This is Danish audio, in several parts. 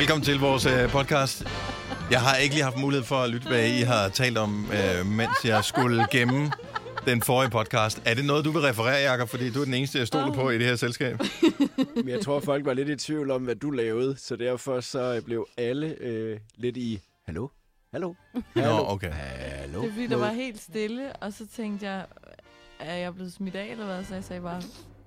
Velkommen til vores øh, podcast. Jeg har ikke lige haft mulighed for at lytte, hvad I har talt om, øh, mens jeg skulle gemme den forrige podcast. Er det noget, du vil referere, Jacob? Fordi du er den eneste, jeg stoler på i det her selskab. Men jeg tror, folk var lidt i tvivl om, hvad du lavede, så derfor så blev alle øh, lidt i, hallo? Hallo? Hallo? Nå, okay. Hallo? Det er fordi, der var helt stille, og så tænkte jeg, er jeg blevet smidt af, eller hvad? Så jeg sagde bare,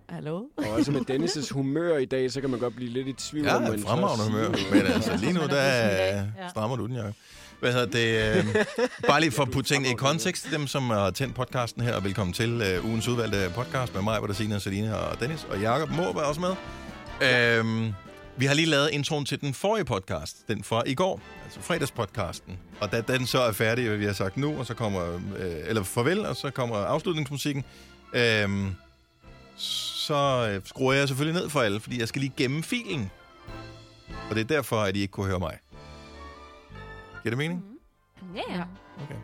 hallo? Og også med Dennis' humør i dag, så kan man godt blive lidt i tvivl Ja, om, man fremragende humør. Men altså, lige nu, er der strammer du den, Jacob. Hvad hedder det? Øh, bare lige for at putte tingene i kontekst dem, som har tændt podcasten her, og velkommen til øh, ugens udvalgte podcast med mig, hvor der Signe, Selina og Dennis, og Jacob må være også med. Øhm, vi har lige lavet introen til den forrige podcast, den fra i går, altså fredagspodcasten. Og da den så er færdig, hvad vi har sagt nu, og så kommer, øh, eller farvel, og så kommer afslutningsmusikken, øhm, så øh, skruer jeg selvfølgelig ned for alle, fordi jeg skal lige gemme filen. Og det er derfor, at I ikke kunne høre mig. Giver det mening? Ja, ja. Okay.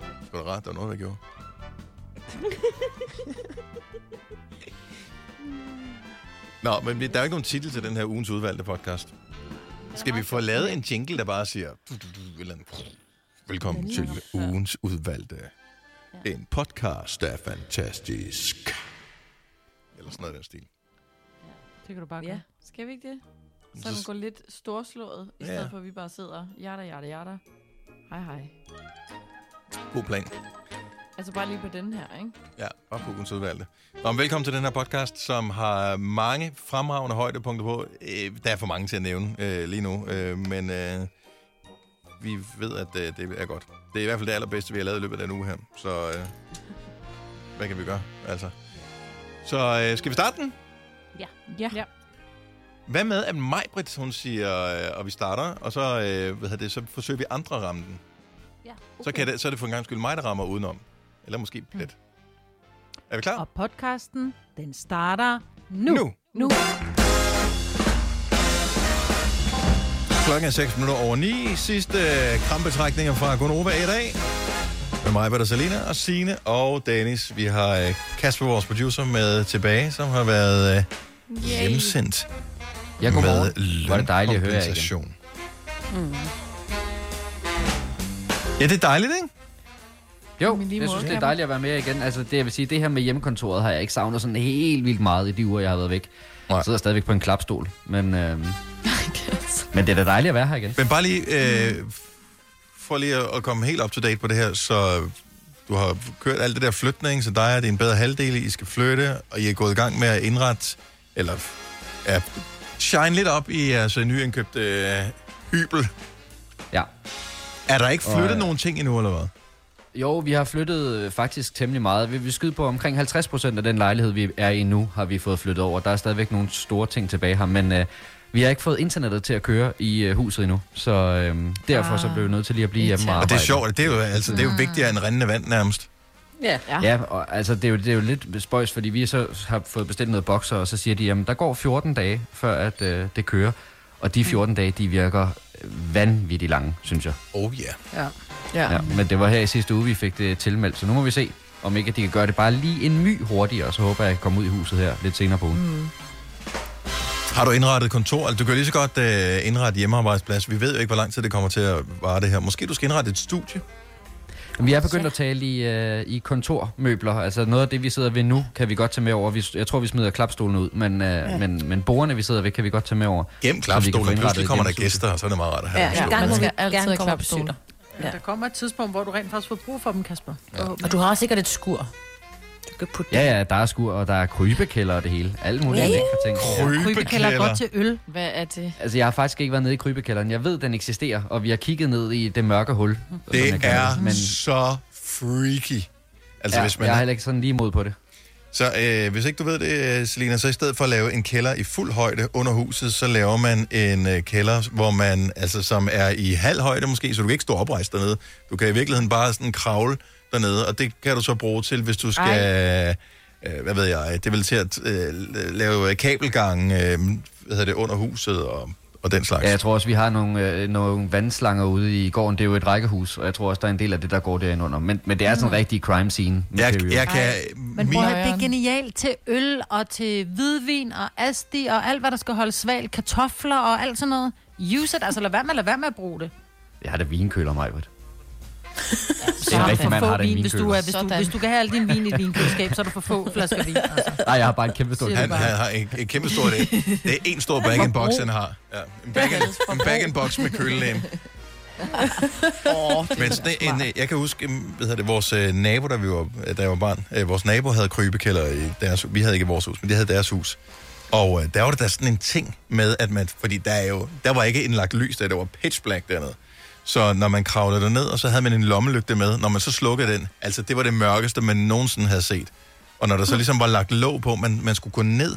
Det var da rart, der var noget, der gjorde. Nå, men der er jo ikke nogen titel til den her ugens udvalgte podcast. Skal vi få lavet en jingle, der bare siger... eller. Velkommen til ugens udvalgte. En podcast, der er fantastisk. Eller sådan noget af den stil. Det kan du bare Ja, gøre. skal vi ikke det? Så den går lidt storslået, i Ja. stedet for at vi bare sidder, jada, jada, jada. Hej, hej. God plan. Altså bare lige på den her, ikke? Ja, bare på ugens udvalgte. Nå, men velkommen til den her podcast, som har mange fremragende højdepunkter på. Øh, der er for mange til at nævne øh, lige nu, øh, men øh, vi ved, at øh, det er godt. Det er i hvert fald det allerbedste, vi har lavet i løbet af den uge her. Så øh, hvad kan vi gøre? Altså. Så øh, skal vi starte den? Ja. Ja. Ja. Hvad med, at Majbrit, hun siger, øh, og vi starter, og så, øh, hvad hedder det, så forsøger vi andre at ramme den. ja. Så, kan det, så er det for en gang skyld mig, der rammer udenom. Eller måske plet. Er vi klar? Og podcasten, den starter nu. nu. Nu. Klokken er 6 minutter over 9. Sidste øh, krampetrækninger fra Gonova i dag. Med mig, Peter Salina og Sine og Dennis. Vi har øh, Kasper, vores producer, med tilbage, som har været øh, hjemsendt Ja, godmorgen. med er det dejligt at høre jer igen. Mm. Ja, det er dejligt, ikke? Jo, jeg synes, det er dejligt at være med igen. Altså, det, jeg vil sige, det her med hjemmekontoret har jeg ikke savnet sådan helt vildt meget i de uger, jeg har været væk. Nej. Jeg sidder stadigvæk på en klapstol. Men, det altså- men det er da dejligt at være her igen. Men bare lige, øh, for lige at, at komme helt up to date på det her, så du har kørt alt det der flytning, så dig og din bedre halvdel, I skal flytte, og I er gået i gang med at indrette, eller ja, shine lidt op i jeres nyindkøbte øh, hybel. Ja. Er der ikke Og, flyttet øh, nogen ting endnu, eller hvad? Jo, vi har flyttet øh, faktisk temmelig meget. Vi vil skyde på omkring 50 procent af den lejlighed, vi er i nu, har vi fået flyttet over. Der er stadigvæk nogle store ting tilbage her, men øh, vi har ikke fået internettet til at køre i øh, huset endnu. Så øh, derfor så blev vi nødt til lige at blive hjemme og Og arbejde. det er sjovt, det er jo, altså, det er jo vigtigere end rendende vand nærmest. Ja. Ja, og altså, det, er jo, det er jo lidt spøjs, fordi vi så har fået bestilt noget bokser, og så siger de, jamen der går 14 dage, før at øh, det kører. Og de 14 dage, de virker vanvittigt lange, synes jeg. Oh ja. Ja. Ja. Ja, men det var her i sidste uge, vi fik det tilmeldt, så nu må vi se, om ikke de kan gøre det bare lige en my hurtigere, så håber jeg, at jeg kommer ud i huset her lidt senere på ugen. Mm. Har du indrettet kontor? Altså, du kan lige så godt uh, indrette hjemmearbejdsplads. Vi ved jo ikke, hvor lang tid det kommer til at vare det her. Måske du skal indrette et studie? Vi er begyndt at tale i, øh, i kontormøbler, altså noget af det, vi sidder ved nu, kan vi godt tage med over. Vi, jeg tror, vi smider klapstolen ud, men, øh, ja. men, men bordene, vi sidder ved, kan vi godt tage med over. Gem klapstolen. Pludselig kommer der gæster, og så er det meget rart at have Ja, ja. Gang Man skal altid gerne have komme og klapstol. besøge dig. Ja. Der kommer et tidspunkt, hvor du rent faktisk får brug for dem, Kasper. Ja. Og du har sikkert et skur. Kan putte Ja, ja, der er skur, og der er krybekælder og det hele. Alle mulige ja. lækre ting. Krybekælder er Krybekælder. godt til øl. Hvad er det? Altså, jeg har faktisk ikke været nede i krybekælderen. Jeg ved, den eksisterer, og vi har kigget ned i det mørke hul. Det kalder er Men så freaky. Altså, ja, hvis man jeg er er... heller ikke sådan lige mod på det. Så øh, hvis ikke du ved det, øh, Selina, så i stedet for at lave en kælder i fuld højde under huset, så laver man en øh, kælder, hvor man, altså, som er i halv højde måske, så du kan ikke stå oprejst dernede. Du kan i virkeligheden bare sådan kravle dernede, og det kan du så bruge til, hvis du skal, øh, hvad ved jeg, det vil til at øh, lave kabelgang, øh, hvad hedder det, under huset og, og den slags. Ja, jeg tror også, vi har nogle, øh, nogle vandslanger ude i gården. Det er jo et rækkehus, og jeg tror også, der er en del af det, der går derinde under. Men, men det er sådan en rigtig crime scene. jeg, jeg kan... Men min, prøv at det er genialt til øl og til hvidvin og asti og alt, hvad der skal holde svalt. Kartofler og alt sådan noget. use it. Altså lad være med, lad være med at bruge det. Jeg har da vinkøler, mig. Så en har du rigtig mand har da en vin, hvis du, er, hvis, du, hvis du kan have al din vin i et vinkøleskab, så er du for få flasker vin. Altså. Nej, jeg har bare en kæmpe stor Han, han har en, en kæmpe stor det. Det er en stor bag-in-box, han har. Ja, en bag- en bag-in-box med kølelæn. Åh, det Men sådan en, jeg kan huske, hvad hedder det, vores øh, nabo, da, vi var, da jeg var barn, øh, vores nabo havde krybekælder i deres Vi havde ikke i vores hus, men de havde deres hus. Og øh, der var det da sådan en ting med, at man, fordi der, er jo, der var ikke indlagt lys, der, der var pitch black dernede. Så når man kravlede derned, og så havde man en lommelygte med, når man så slukkede den, altså det var det mørkeste, man nogensinde havde set. Og når der så ligesom var lagt låg på, man, man skulle gå ned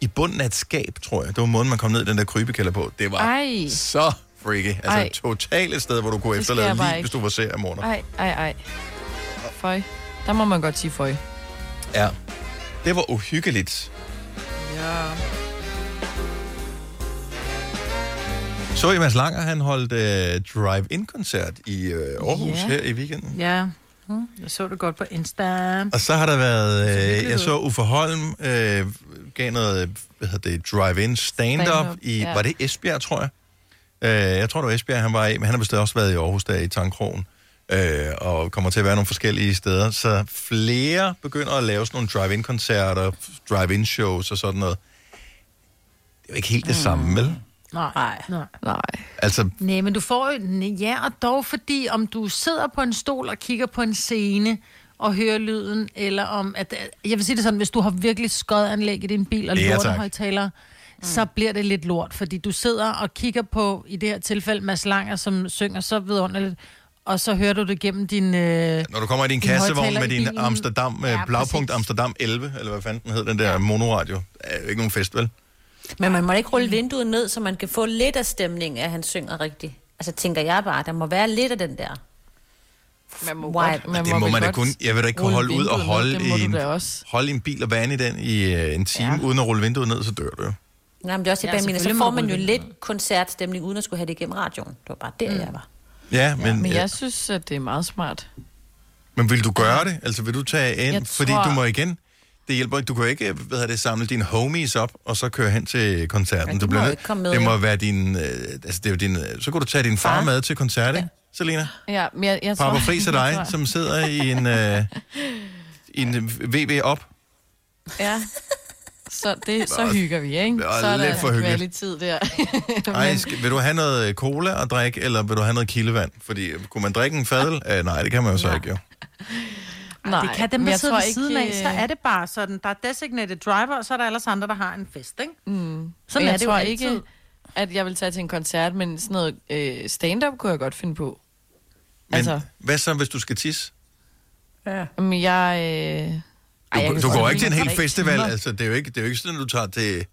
i bunden af et skab, tror jeg. Det var måden, man kom ned i den der krybekælder på. Det var Ej. så freaky. Altså Ej. totalt et sted, hvor du kunne Det efterlade ikke. hvis du var seriemorder. Ej, ej, ej. Føj. Der må man godt sige føj. Ja. Det var uhyggeligt. Ja. Så I Mads Langer, han holdt øh, drive-in-koncert i øh, Aarhus Ja. her i weekenden. Ja, Hmm, jeg så det godt på Insta. Og så har der været, øh, jeg så. Uffe Holm øh, gav noget, hvad hedder det, drive-in stand-up i, ja. var det Esbjerg, tror jeg? Øh, jeg tror, det var Esbjerg, han var i, men han har bestemt også været i Aarhus, der i Tankrogen, øh, og kommer til at være nogle forskellige steder. Så flere begynder at lave sådan nogle drive-in-koncerter, drive-in-shows og sådan noget. Det er jo ikke helt det samme, vel? Nej. Nej. Nej. Altså, Nej, men du får Ja, og dog fordi, om du sidder på en stol og kigger på en scene og hører lyden, eller om... at Jeg vil sige det sådan, hvis du har virkelig skodanlæg i din bil og Ja, tak. lortehøjtaler, så bliver det lidt lort, fordi du sidder og kigger på, i det her tilfælde, Mads Langer, som synger så vidunderligt, og så hører du det gennem din... Øh, Når du kommer i din Din kassevogn med din. Amsterdam, ja, Ja, Blaupunkt præcis. Amsterdam 11, eller hvad fanden den hed, den der monoradio, er jo ikke nogen fest, vel? Men man må ikke rulle vinduet ned, så man kan få lidt af stemningen, at han synger rigtigt. Altså, tænker jeg bare, der må være lidt af den der. Man må Why? godt, man det må vel man da kun, jeg vil da ikke kunne holde ud og ned, holde, må i du en, holde i en bil og vande i den i øh, en time, ja. Ja. uden at rulle vinduet ned, så dør du jo. Nej, men det er også det, Ja, ja, mener. Så får må man jo lidt koncertstemning, uden at skulle have det igennem radioen. Det var bare der, mm. jeg var. Ja, men, Men ja. jeg synes, at det er meget smart. men vil du gøre det? Altså vil du tage ind? Jeg Fordi tror- du må igen, det hjælper ikke. Du kan jo ikke hvad hedder det, samle dine homies op, og så køre hen til koncerten. Ja, de du må bliver nødt- ikke komme med, Det må jo. være din, øh, altså det er jo din, øh, så kan du tage din far, Far. med til koncert, ikke? Selina? Ja, men jeg, jeg Papa tror... Friis og jeg dig, som sidder i en, øh, i en VV op. Ja. Så, det, så hygger vi, ikke? Så er der for kvalitet der. Ej, skal, vil du have noget cola at drikke, eller vil du have noget kildevand? Fordi øh, kunne man drikke en fadel? Uh, nej, det kan man jo så ikke, jo. Nej, det kan dem, der jeg sidder tror ved siden af, ikke, så øh, er det bare sådan, der er designated driver, og så er der ellers andre, der har en fest, ikke? Mm. Sådan jeg er det tror jo altid. ikke, at jeg vil tage til en koncert, men sådan noget øh, stand-up kunne jeg godt finde på. Men Altså- hvad så, hvis du skal tisse? Men jeg... Øh... Du, Ej, jeg du, kan du går ikke til en hel festival, timer. altså det er, jo ikke, det er jo ikke sådan, at du tager til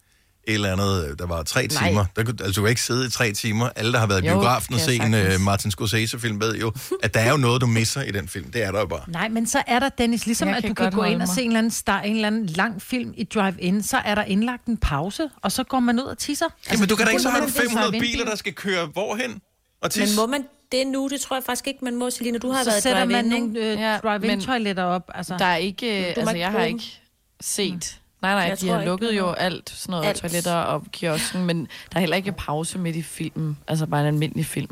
et eller andet, øh, der var tre Nej. timer. Der, kunne- altså du kan ikke sidde i tre timer. Alle, der har været i Jo, biografen og set jeg en uh. Martin Scorsese-film, ved jo, at der er jo noget, du misser i den film. Det er der jo bare. Nej, men så er der, Dennis, ligesom Jeg at kan du kan gå ind holde og mig. se en eller, anden star, en eller anden lang film i drive-in, så er der indlagt en pause, og så går man ud og tisser. Altså, Jamen du kan da ikke, så er 500 drive-in-bil. biler, der skal køre hvorhen og Men tisse. må man det nu? Det tror jeg faktisk ikke, man må, Selina. Du har Så været sætter drive-in, man ikke? nogle øh, drive-in-toiletter op. Altså. Der er ikke... Øh, altså, jeg har ikke set... Nej, nej, Jeg de har ikke, lukket det er jo alt, sådan noget Alt. toiletter og kiosken, men der er heller ikke pause midt i filmen. Altså bare en almindelig film.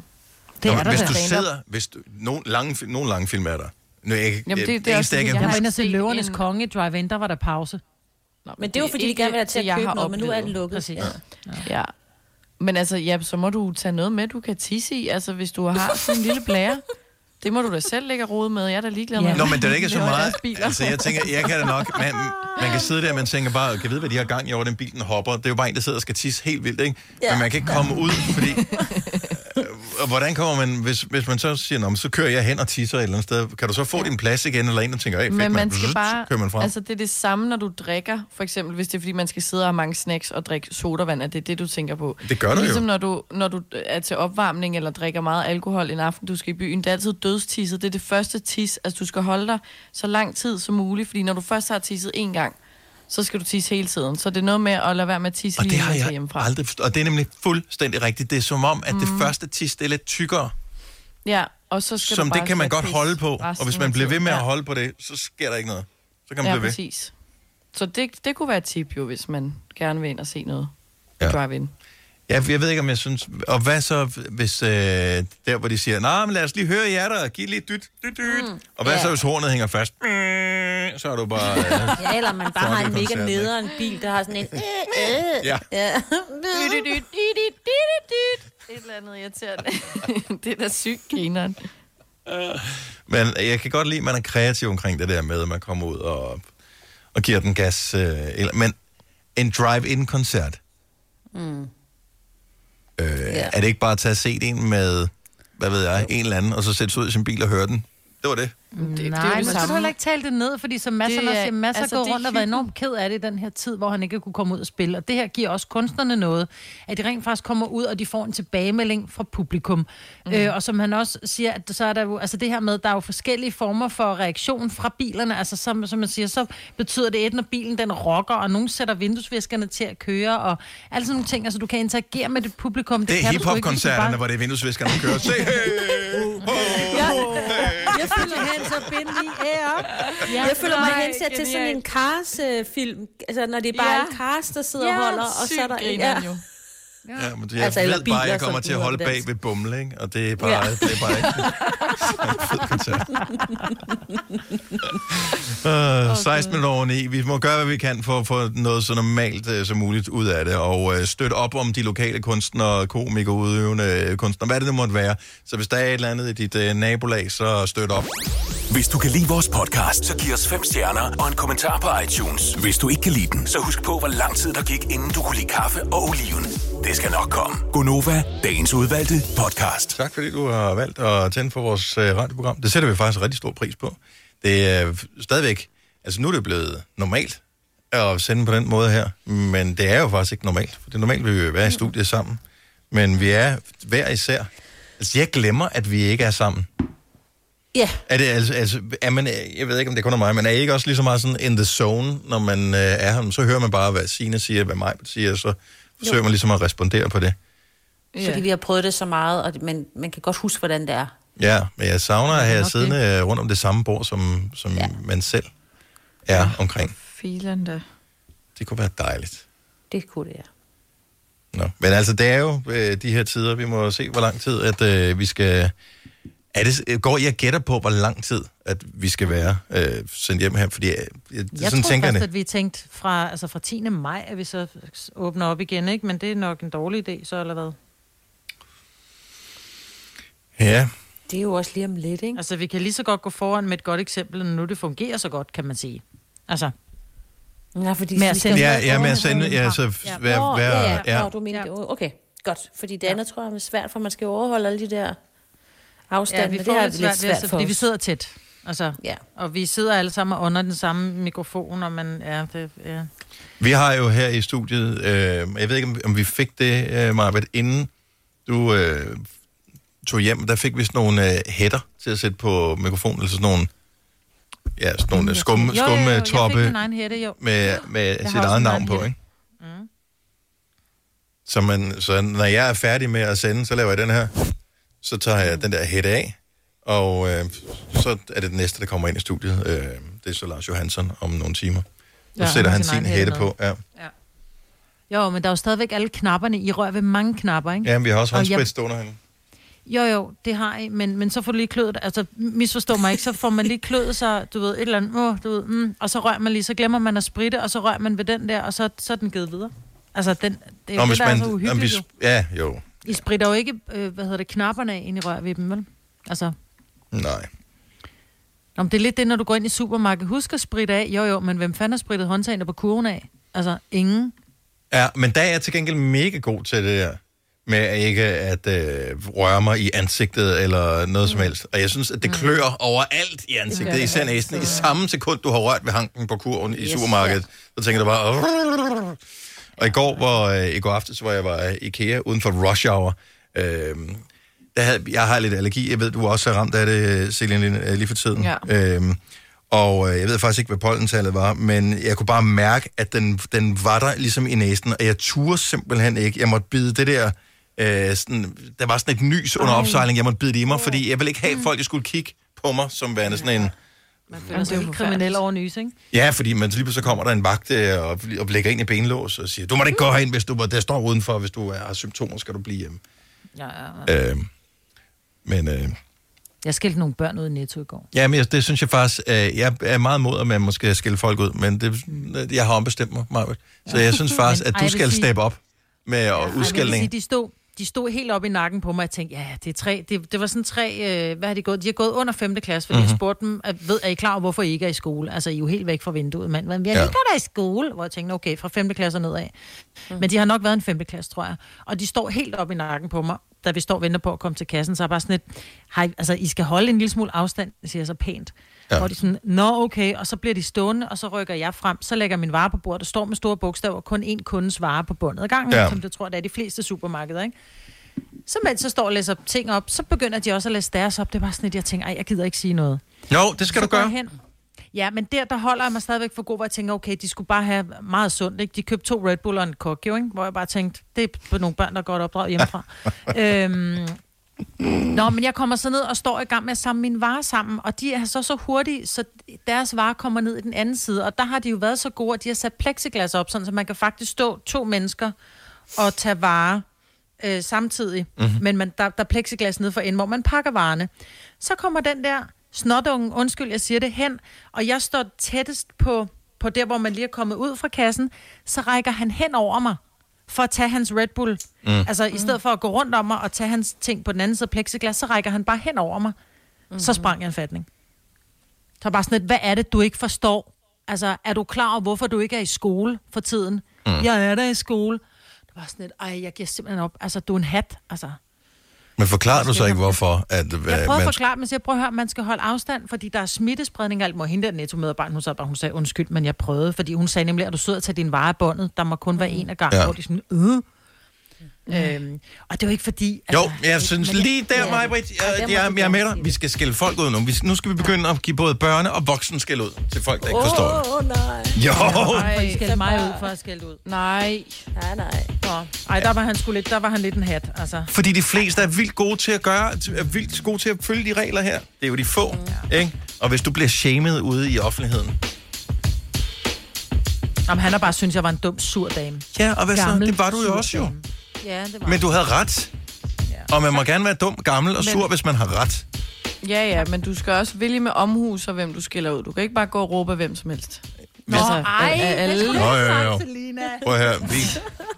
det Nå, er der hvis da. du sidder, hvis du, nogle, lange, nogle lange film er der. Nu, jeg, Jamen, det- det er eneste, også jeg jeg Jeg huske, var inde og se Løvernes en- Konge i drive-in, der var der pause. Nå, Men det er jo, fordi de gerne vil have til det, jeg at købe har noget, men nu er den oplevet. lukket. Præcis. Ja. Ja. Men altså, ja, så må du tage noget med, du kan tisse i. Altså, hvis du har sådan en lille blære, det må du da selv lægge rode med. Jeg er da ligeglad med. Ja. Nå, men det er ikke så meget. Altså, jeg tænker, jeg kan da nok... Man, man kan sidde der, og man tænker bare, kan vide, hvad de har gang i over den bil, den hopper. Det er jo bare en, der sidder og skal tisse helt vildt, ikke? Ja. Men man kan ikke komme ud, fordi... Og hvordan kommer man, hvis, hvis man så siger, Nå, så kører jeg hen og tisser et eller andet sted, kan du så få din plads igen, eller en, der tænker, hey, fedt, Men man mand, skal bare... kører man frem. Altså, det er det samme, når du drikker. For eksempel, hvis det er, fordi man skal sidde og have mange snacks og drikke sodavand, at det er det, du tænker på. Det gør du jo. Ligesom når du, når du er til opvarmning eller drikker meget alkohol en aften, du skal i byen. Det er altid dødstisset. Det er det første tis. Altså, du skal holde dig så lang tid som muligt, fordi når du først har tisset en gang, så skal du tisse hele tiden. Så det er noget med at lade være med at tisse Og lige det har jeg hjemmefra. aldrig forstået. Og det er nemlig fuldstændig rigtigt. Det er som om, at det første tis, det er lidt tykkere, Ja, og så skal som det kan man godt holde på. Og hvis man bliver ved med at ja. holde på det, så sker der ikke noget. Så kan man Ja, blive ved. præcis. Så det, det kunne være et tip jo, hvis man gerne vil ind og se noget. Ja. Ja. Drive-in. Ja, jeg ved ikke, om jeg synes... Og hvad så, hvis øh, der, hvor de siger, nej, men lad os lige høre jer der, giv lige dyt, dyt, dyt. Mm. Og hvad Ja. så, hvis hornet hænger fast? Mm, Så er du bare... Øh, Ja, eller man bare har en mega nederen bil, der har sådan en... Øh, øh, ja. ja. Et eller andet irriterende. det er da sygt grineren. Men jeg kan godt lide, at man er kreativ omkring det der med, at man kommer ud og, og giver den gas. Øh, eller, men en drive-in-koncert, Mm. Øh, Ja. er det ikke bare at tage og se en med, hvad ved jeg, en eller anden, og så sætte sig ud i sin bil og høre den? Det var det. Det, det, Nej, det er jo men det så du heller ikke tale det ned, fordi som masser også er- siger, masser altså, går rundt og været enormt ked af det i den her tid, hvor han ikke kunne komme ud og spille. Og det her giver også kunstnerne noget, at de rent faktisk kommer ud, og de får en tilbagemelding fra publikum. Mm. Øh, og som han også siger, at så er der jo, altså det her med, der er jo forskellige former for reaktion fra bilerne. Altså som, som man siger, så betyder det et, når bilen den rocker, og nogen sætter vinduesviskerne til at køre, og alle sådan nogle ting. Altså du kan interagere med det publikum. Det, Det er hiphop-koncerterne, bare- hvor det er vinduesviskerne, der kører. Se, hey, ho, Jeg føler hen så bind i ære. Jeg føler mig hensat til sådan en Cars-film. Altså, når det er bare Ja. ja. en Cars, der sidder Ja, og holder, og så er der... grineren jo. Ja, men det, jeg Altså, altså, ved bare, at jeg kommer til at holde bag ved bumle, ikke? Og det er bare, Ja. det er bare ikke en fed koncert. Uh, 16 minutter over 9. Vi må gøre, hvad vi kan for at få noget så normalt uh, som muligt ud af det, og uh, støtte op om de lokale kunstnere, komikere, udøvende kunstnere, hvad det nu måtte være. Så hvis der er et eller andet i dit uh, nabolag, så støt op. Hvis du kan lide vores podcast, så giv os fem stjerner og en kommentar på iTunes. Hvis du ikke kan lide den, så husk på, hvor lang tid der gik, inden du kunne lide kaffe og oliven. Det skal nok komme. Gonova, dagens udvalgte podcast. Tak fordi du har valgt at tænde for vores uh, radioprogram. Det sætter vi faktisk rigtig stor pris på. Det er stadigvæk, altså nu er det blevet normalt at sende på den måde her, men det er jo faktisk ikke normalt. For det er normalt, vil vi jo være i studiet sammen, men vi er hver især. Altså jeg glemmer, at vi ikke er sammen. Ja, Er det altså, altså er man, jeg ved ikke, om det kun er mig, men er I ikke også lige så meget sådan in the zone, når man uh, er her? Så hører man bare, hvad Sina siger, hvad mig siger, så forsøger man ligesom at respondere på det. fordi vi har prøvet det så meget, og man, man kan godt huske, hvordan det er. Ja, men jeg savner at have nok siddende rundt om det samme bord, som, som ja. Ja. man selv er omkring. Filen da. Det kunne være dejligt. Det kunne det, ja. Nå. Men altså, det er jo øh, de her tider, vi må se, hvor lang tid, at øh, vi skal... Er det, øh, går jeg gætter på, hvor lang tid, at vi skal være øh, sendt hjem her? Fordi øh, jeg, Jeg sådan tror tænker først, jeg at vi tænkte fra, altså fra 10. maj, at vi så åbner op igen, ikke? Men det er nok en dårlig idé, så eller hvad? Ja, Det er jo også lige om lidt, ikke? Altså, vi kan lige så godt gå foran med et godt eksempel, når nu det fungerer så godt, kan man sige. Altså, Ja, fordi Med at sende- ja, ja med at sende... Ja, så Ja. være, Nå, være, ja, ja. ja. Nå, du mener, Ja. okay, godt. Fordi det andet Ja. tror jeg er svært, for man skal jo overholde alle de der afstande. ja, vi det får har lidt svært ved, svært for fordi vi sidder tæt. Altså, Ja. og vi sidder alle sammen under den samme mikrofon, og man, ja, det, ja. Vi har jo her i studiet, øh, jeg ved ikke, om, om vi fik det, øh, Marvitt, inden du øh, tog hjem, der fik vi sådan nogle øh, hætter til at sætte på mikrofonen, eller sådan nogle, ja, sådan nogle skumme, Jo, jo, jo, skumme jeg toppe fik min egen hætte, jo. med, med sit også eget en navn på, hætte. ikke? Så, man, så når jeg er færdig med at sende, så laver jeg den her, så tager jeg den der hætte af, og øh, så er det den næste, der kommer ind i studiet. Øh, det er så Lars Johansson om nogle timer. Så Ja, ja, sætter han sin hætte på, ja. Jo, men der er jo stadigvæk alle knapperne. I rører ved mange knapper, ikke? Ja, men vi har også Og jeg- håndsprit stående herinde. Jo, jo, det har I, men, men så får du lige klødet, altså misforstå mig ikke, så får man lige klødet sig, du ved, et eller andet, oh, du ved, mm, og så rører man lige, så glemmer man at spritte, og så rører man ved den der, og så, så er den givet videre. Altså, den, det er jo Nå, det, hvis der er man, så om vi, uhyggeligt, jo. ja, jo. I spritter jo ikke, øh, hvad hedder det, knapperne af, ind i rør ved dem, vel? Altså, Nej. Nå, men det er lidt det, når du går ind i supermarkedet. Husk at spritte af. Jo, jo, men hvem fanden har sprittet håndtagene på kurven af? Altså, ingen. Ja, men der er jeg til gengæld mega god til det der, med ikke at øh, røre mig i ansigtet eller noget mm. som helst. Og jeg synes, at det klør overalt i ansigtet, Ja. især næsten. I samme sekund, du har rørt ved hanken på kurven i Yes, supermarkedet, så tænker du bare... Og i går, hvor, øh, i går aftes, hvor jeg var i IKEA uden for rush hour, øh, der havde, jeg har lidt allergi. Jeg ved, du også er ramt af det, Celine, lige, lige for tiden. Ja. Øhm, og øh, jeg ved faktisk ikke, hvad pollentallet var, men jeg kunne bare mærke, at den, den var der ligesom i næsen, og jeg turde simpelthen ikke. Jeg måtte bide det der... Øh, sådan, der var sådan et nys under opsejling, jeg måtte bide det i mig, fordi jeg ville ikke have, at folk de skulle kigge på mig, som værende sådan en Man føler sig helt kriminel over nys, ikke? Ja, fordi man lige så kommer der en vagt øh, og, og lægger ind i benlås og siger, du må da ikke gå herind, hvis du der står udenfor, hvis du har symptomer, skal du blive hjemme. Ja, ja, ja. Øh, men øh, Jeg skældte nogle børn ud i Netto i går. ja, men jeg- det synes jeg faktisk, øh, jeg er meget mod, at man måske skille folk ud, men det, jeg har ombestemt mig, Marvitt. Så jeg synes faktisk, at ej, du vil skal sige- steppe op med ja, Ej, udskældning. sige, de stod, de stod helt op i nakken på mig, og jeg tænkte, ja, det er tre, det, det var sådan tre, øh, hvad har de gået? De har gået under 5. klasse, fordi mm-hmm. jeg spurgte dem, at, ved, er I klar over, hvorfor I ikke er i skole? Altså, I er jo helt væk fra vinduet, mand. Men jeg Ja. ja. ikke der i skole, hvor jeg tænkte, okay, fra 5. klasse og nedad. Mm. Men de har nok været en 5. klasse, tror jeg. Og de står helt op i nakken på mig, da vi står og venter på at komme til kassen, så er jeg bare sådan lidt, hej, altså, I skal holde en lille smule afstand, siger jeg så pænt. Ja. Hvor de sådan, nå okay, og så bliver de stående, og så rykker jeg frem, så lægger min vare på bordet, der står med store bogstaver, kun én kundes vare på bundet ad gangen, Ja. som det tror det er de fleste supermarkeder, ikke? Så mens jeg står og læser ting op, så begynder de også at læse deres op. Det var sådan lidt, jeg tænker, ej, jeg gider ikke sige noget. Jo, det skal så du gøre. Hen. Ja, men der, der holder jeg mig stadigvæk for god, hvor jeg tænker, okay, de skulle bare have meget sundt, ikke? De købte to Red Bull og en Coke, jo, ikke? Hvor jeg bare tænkte, det er på nogle børn, der er godt opdraget hjemmefra. øhm, Nå, men jeg kommer så ned og står i gang med at samle mine varer sammen, og de er så så hurtige, så deres varer kommer ned i den anden side, og der har de jo været så gode, at de har sat plexiglas op, sådan, så man kan faktisk stå to mennesker og tage varer øh, samtidig, mm-hmm. men man, der, der er plexiglas nede for enden, hvor man pakker varerne. Så kommer den der snotunge, undskyld, jeg siger det, hen, og jeg står tættest på, på der, hvor man lige er kommet ud fra kassen, så rækker han hen over mig for at tage hans Red Bull. Mm. Altså, i stedet for at gå rundt om mig og tage hans ting på den anden side af plexiglas, så rækker han bare hen over mig. Mm. Så sprang jeg en fatning. Så bare sådan lidt, hvad er det, du ikke forstår? Altså, er du klar over, hvorfor du ikke er i skole for tiden? Mm. Jeg er der i skole. Det var sådan lidt, ej, jeg giver simpelthen op. Altså, du er en hat, altså. Men forklarer du så ikke, hvorfor? At, Jeg prøver at man, forklare, men så jeg prøver at høre, at man skal holde afstand, fordi der er smittespredning og alt. Må hende der netto-medarbejder, hun sagde bare, hun sagde undskyld, men jeg prøvede, fordi hun sagde nemlig, at du sidder og tager din vare af båndet. Der må kun være en af gangen, ja. hvor de sådan, øh. Øhm, og det er jo ikke fordi... jo, jeg synes men- lige der, Ja. mig, Britt, Ja, jeg, jeg, du jeg er med dig. Vi skal skælde folk ud nu. Vi, nu skal vi begynde at give både børne- og voksen skæld ud til folk, der ikke forstår det. Åh, oh, nej. Jo! For I skældte mig ud for at skælde ud. Nej. Nej, nej. Nå. Ej, der var han sgu lidt, der var han lidt en hat, altså. Fordi de fleste er vildt gode til at gøre, er vildt gode til at følge de regler her. Det er jo de få, ikke? Og hvis du bliver shamed ude i offentligheden. Jamen, han har bare syntes, jeg var en dum, sur dame. Ja, og hvad så? Gammel, Det var du jo også jo. Ja, det var Men du havde ret. Og man må gerne være dum, gammel og sur, hvis man har ret. Ja, ja, men du skal også vælge med omhus og hvem du skiller ud. Du kan ikke bare gå og råbe af hvem som helst. Nå, ej, af- af alle. Nå, jo, jo. Prøv at høre, vi,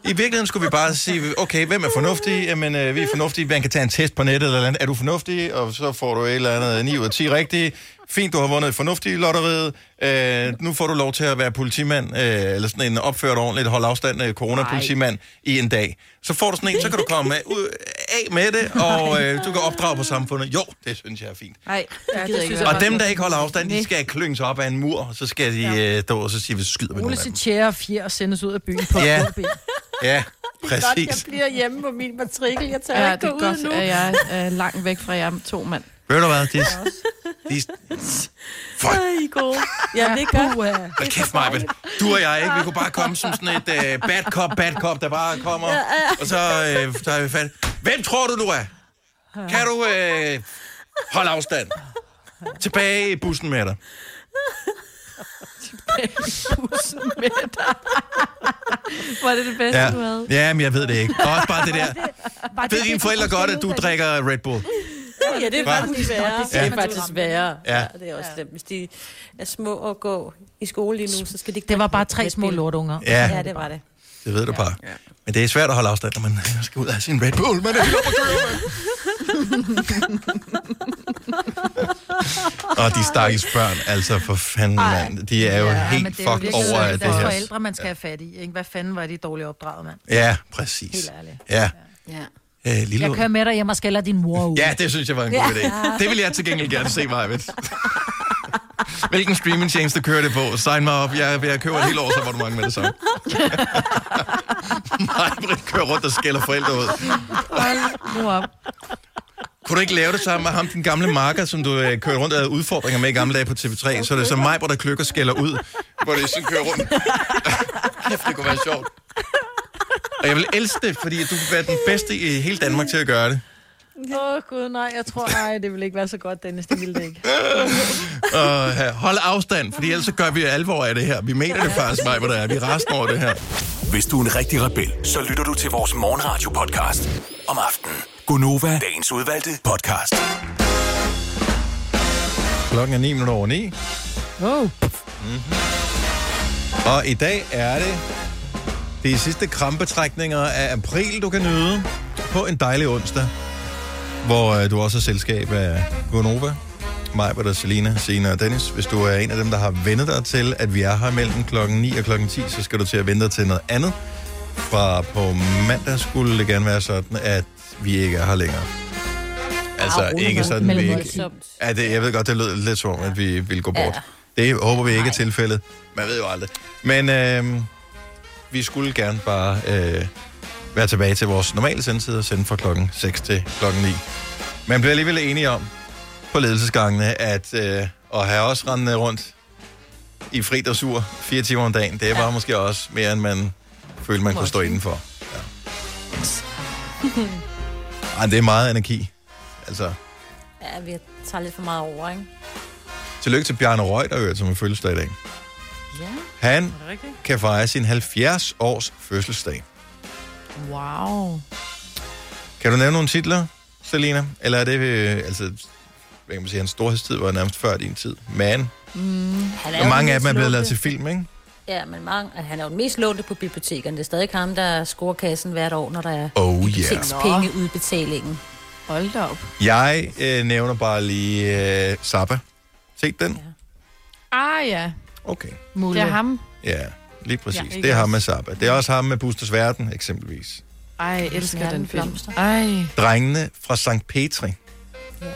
I virkeligheden skulle vi bare sige, okay, hvem er fornuftig? Jamen, øh, vi er fornuftige. Man kan tage en test på nettet eller andet. Er du fornuftig? Og så får du et eller andet 9 ud af 10 rigtige. Fint, du har vundet et fornuftigt lotteriet. Øh, nu får du lov til at være politimand, øh, eller sådan en opført ordentligt, holde afstand af coronapolitimand i en dag. Så får du sådan en, så kan du komme af, ud, af med det, og øh, du kan opdrage på samfundet. Jo, det synes jeg er fint. Nej, det synes ikke. jeg Og dem, der ikke holder afstand, de skal klynges op af en mur, og så skal de øh, stå og så sige, vi skyder med Ole nogle af dem. tjære og fjer og sendes ud af byen på Ja. ja. Ja, Godt, jeg præcis. bliver hjemme på min matrikel. Jeg tør Ja, ikke det gå er ud godt, nu. at jeg er langt væk fra jer to mand. Ved du hvad? De, de, Fuck. Ej, I er gode. Ja, det er godt. Hold kæft, Majbet. Du og jeg, ikke? Vi kunne bare komme som sådan et uh, bad cop, bad cop, der bare kommer, og så uh, tager vi fat. Hvem tror du, du er? Kan du uh, holde afstand? Tilbage i bussen med dig. Bussen med dig. Var det det bedste, Ja, du havde? ja men jeg ved det ikke. Og også bare det der. Bare Ved dine forældre godt, at du drikker Red Bull? Ja, det er faktisk værre. Det Ja. er faktisk værre. Ja. Ja. det er også slemt. Hvis de er små og gå i skole lige nu, så skal de ikke Det var bare tre små lortunger. Ja, Ja, det var det. det ved du bare. Men det er svært at holde afstand, når man skal ud af sin Red Bull. Man er helt oppe at køre. Og de stakkels børn, altså for fanden, mand. De er jo men helt det er fucked over af deres det her. forældre, man skal have fat i. Ikke? Hvad fanden var de dårligt opdraget, mand? Ja, præcis. Helt ærligt. Ja, Ja. Øh, lille Jeg kører med dig hjem og skælder din mor ud. Ja, det synes jeg var en god idé. Det vil jeg til gengæld gerne se, Majved. Hvilken streamingtjeneste kører det på? Sign mig op. Jeg, jeg køber et helt år, så var du mange med det samme. Majbrit kører rundt og skælder forældre ud. Hold nu op. Kunne du ikke lave det sammen med ham, den gamle marker, som du øh, kører rundt og havde udfordringer med i gamle dage på TV3? Så er det så mig, hvor der kløkker skælder ud, hvor det sådan kører rundt. Det kunne være sjovt. Og jeg vil elske det, fordi du kunne være den bedste i hele Danmark til at gøre det. Åh, oh, gud, nej, jeg tror, nej, det vil ikke være så godt, Dennis, det ville det ikke. Og uh, hold afstand, for ellers så gør vi alvor af det her. Vi mener det faktisk, mig, hvor det er. Vi er resten over det her. Hvis du er en rigtig rebel, så lytter du til vores morgenradio-podcast om aftenen. Gunova, dagens udvalgte podcast. Klokken er 9 minutter over 9. Oh. Og i dag er det de sidste krampetrækninger af april, du kan nyde på en dejlig onsdag, hvor øh, du også har selskab af Gonova, mig, der Selina, Sina og Dennis. Hvis du er en af dem, der har vendet dig til, at vi er her mellem klokken 9 og klokken 10, så skal du til at vente dig til noget andet. Fra på mandag skulle det gerne være sådan, at vi ikke er her længere. Altså rolig ikke sådan, vi ikke... Ja, det, jeg ved godt, det lød lidt som om, at vi ville gå Ja. bort. Det håber vi ikke er tilfældet. Man ved jo aldrig. Men øh, vi skulle gerne bare øh, være tilbage til vores normale sendetid og sende fra klokken 6 til klokken 9. Man bliver alligevel enige om på ledelsesgangene, at øh, at have os rendende rundt i fri dressur fire timer om dagen, det var måske også mere, end man følte, man kunne stå indenfor. Ja. Ej, det er meget energi. Altså, Ja, vi tager lidt for meget over, ikke? tillykke til Bjarne Reuter, øvrigt, som er fødselsdag i dag. Ja. Han kan fejre sin 70 års fødselsdag. Wow. Kan du nævne nogle titler, Selina? Eller er det, øh, altså, hvad kan man sige, hans storhedstid var nærmest før din tid. Man. Han er Og mange af dem er blevet lavet til film, ikke? Ja, men mange, han er jo den mest lånte på bibliotekerne. Det er stadig ham, der scorer kassen hvert år, når der er Oh yeah. bibliotekspenge-udbetalingen. Hold da op. Jeg øh, nævner bare lige øh, Zappa. Set den? Ah ja, Okay. det er ham. Ja, lige præcis. Ja, det er ham også. med Zappa. Det er også ham med Busters Verden, eksempelvis. Ej, jeg elsker den film. blomster. Ej, Drengene fra St. Petri. Ja.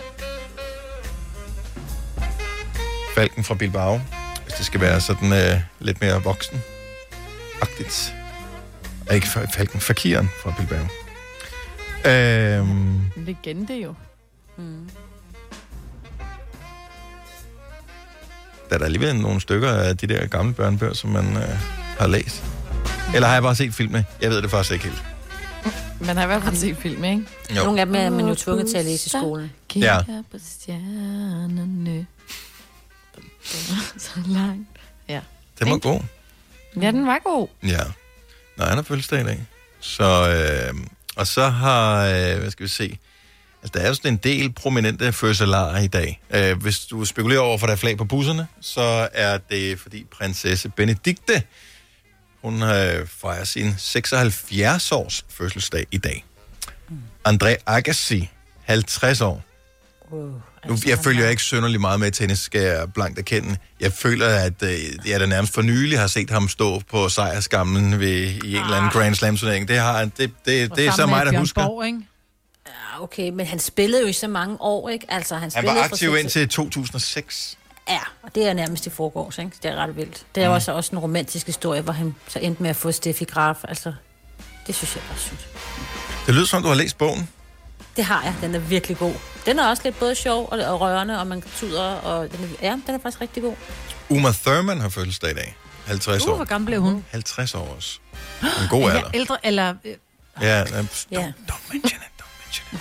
Falken fra Bilbao. Hvis det skal være sådan øh, lidt mere voksen. Agtigt. Ikke fa- Falken, Fakiren fra Bilbao. Øhm, en legende jo. Der er der alligevel nogle stykker af de der gamle børnebøger, som man øh, har læst. Eller har jeg bare set filmene? Jeg ved det faktisk ikke helt. Man har i hvert fald set film, ikke? Jo. Nogle af dem er man jo tvunget til at læse i skolen. Kigger på stjernerne. Så langt. Den var god. Ja, den var god. Ja. Nå, han har fødselsdag i dag. Så, øh, og så har, øh, hvad skal vi se, altså der er jo sådan en del prominente fødselarer i dag. Øh, hvis du spekulerer over, for der er flag på busserne, så er det fordi prinsesse Benedikte, hun øh, fejrer sin 76 års fødselsdag i dag. André Agassi, 50 år. Wow. Nu, jeg følger ikke synderligt meget med tennis, skal jeg blankt erkende. Jeg føler, at øh, jeg da nærmest for nylig har set ham stå på sejrskammen ved, i en eller anden Grand Slam-turnering. Det, har, han- det, det, det er så mig, der husker. Borg, ikke? Ja, okay, men han spillede jo i så mange år, ikke? Altså, han, Han spillede var fra aktiv indtil 2006. Ja, og det er nærmest i forgårs, ikke? Det er ret vildt. Det er jo også, også en romantisk historie, hvor han så endte med at få Steffi Graf. Altså, det synes jeg var sygt. Det lyder som, du har læst bogen. Det har jeg. Den er virkelig god. Den er også lidt både sjov og, og rørende, og man tuder, og den er, ja, den er faktisk rigtig god. Uma Thurman har fødselsdag i dag. 50 Uh, år. hvor gammel blev hun? 50 år også. En god Er alder. jeg ældre, eller... øh, Ja, ja, pst, Ja. don't, don't mention it.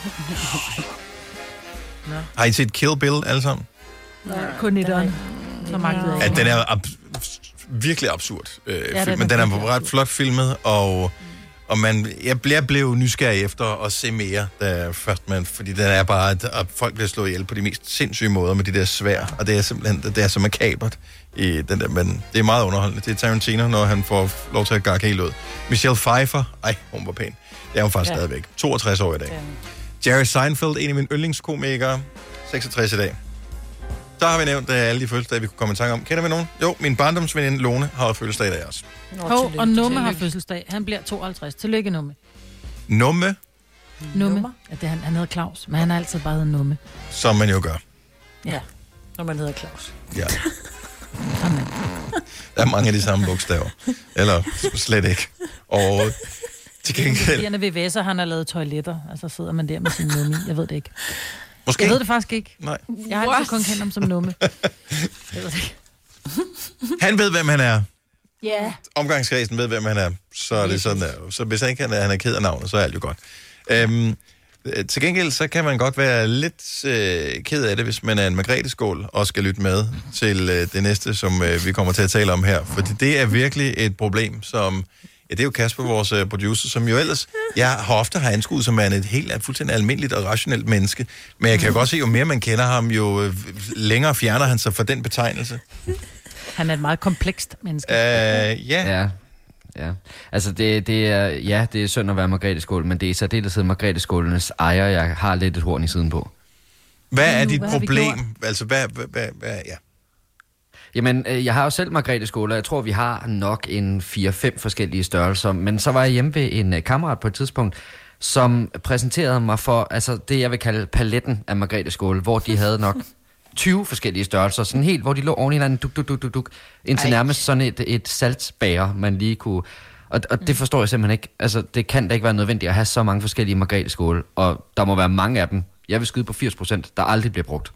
Har I set Kill Bill alle sammen? Kun i døren. Så magtede jeg Ja, ikke. den er ab- virkelig absurd øh, den film, er men den er ret flot filmet, og, og man, jeg, blev, jeg blev nysgerrig efter at se mere, da først man, fordi den er bare, at, at folk bliver slået ihjel på de mest sindssyge måder med de der svær, og det er simpelthen, det er så makabert i den der, men det er meget underholdende. Det er Tarantino, når han får lov til at gakke helt ud. Michelle Pfeiffer, ej, hun var pæn. Det er hun faktisk ja. Ja. stadigvæk. 62 år i dag. Jerry Seinfeld, en af mine yndlingskomikere, 66 i dag. Så har vi nævnt uh, alle de fødselsdage, vi kunne komme i tanke om. Kender vi nogen? Jo, min barndomsveninde Lone har fødselsdag i dag også. Nå, Hov, og Numme har fødselsdag. Han bliver 52. Tillykke, Numme. Numme, Numme. Ja, det, er han, han hedder Claus, men han har altid bare heddet Numme. som man jo gør. Ja, når man hedder Claus. Ja. Der er mange af de samme bogstaver. Eller slet ikke. Og til gengæld... han er VVS'er, han har lavet toiletter, og så sidder man der med sin Numme. i. Jeg ved det ikke. Måske... Jeg ved det faktisk ikke. Nej. Jeg har altid kun kendt ham som Numme. Jeg ved det ikke. Han ved, hvem han er. Ja. Omgangskredsen ved, hvem han er. Så er det sådan der. Så hvis han ikke han er, han er ked af navnet, så er alt jo godt. Øhm, Øh, Til gengæld, så kan man godt være lidt øh, ked af det, hvis man er en margrethe-skål og skal lytte med til øh, det næste, som øh, vi kommer til at tale om her. For det er virkelig et problem, som... Ja, det er jo Kasper, vores øh, producer, som jo ellers... Jeg har ofte har anskuet som værende et helt fuldstændig almindeligt og rationelt menneske. Men jeg kan jo godt se, jo mere man kender ham, jo øh, længere fjerner han sig fra den betegnelse. Han er et meget komplekst menneske. Øh, ja. Ja. Ja, altså det, det er, ja, det er synd at være Margrethe Skål, men det er i særdeleshed Margrethe Skålenes ejer, jeg har lidt et horn i siden på. Hvad er dit hvad problem? Altså, hvad, hvad, hvad, hvad ja. Jamen, øh, jeg har jo selv Margrethe Skål, og jeg tror, vi har nok en 4-5 forskellige størrelser. Men så var jeg hjemme ved en øh, kammerat på et tidspunkt, som præsenterede mig for altså, det, jeg vil kalde paletten af Margrethe Skål, hvor de havde nok 20 forskellige størrelser, sådan helt, hvor de lå oven i hinanden, duk, duk, duk, duk, duk, indtil Ej. nærmest sådan et, et saltbager, man lige kunne... Og, og det forstår jeg simpelthen ikke. Altså, det kan da ikke være nødvendigt at have så mange forskellige Margrethe Skål, og der må være mange af dem. Jeg vil skyde på 80 procent, der aldrig bliver brugt.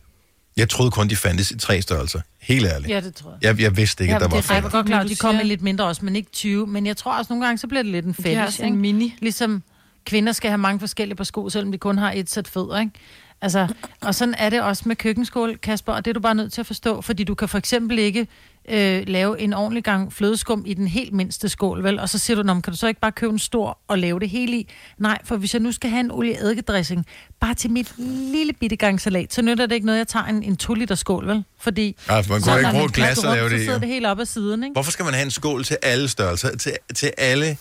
Jeg troede kun, de fandtes i tre størrelser. Helt ærligt. Ja, det tror jeg. Jeg, jeg vidste ikke, Ja, at der det var er flere. rigtig godt klar. Men De kommer siger- lidt mindre også, men ikke 20. Men jeg tror også nogle gange, så bliver det lidt en fælles. sådan en mini. Ligesom kvinder skal have mange forskellige par sko, selvom de kun har et sæt fødder, ikke? Altså, og sådan er det også med køkkenskål, Kasper, og det er du bare nødt til at forstå, fordi du kan for eksempel ikke øh, lave en ordentlig gang flødeskum i den helt mindste skål, vel? Og så siger du, "Nå, kan du så ikke bare købe en stor og lave det hele i? Nej, for hvis jeg nu skal have en olieeddikeddressing, bare til mit lille bitte gang salat, så nytter det ikke noget, jeg tager en, en 2 liter skål, vel? Fordi Ja, for man kunne ikke bruge et glas og lave det Så sidder det helt op ad siden, ikke? Hvorfor skal man have en skål til alle størrelser? Til, til alle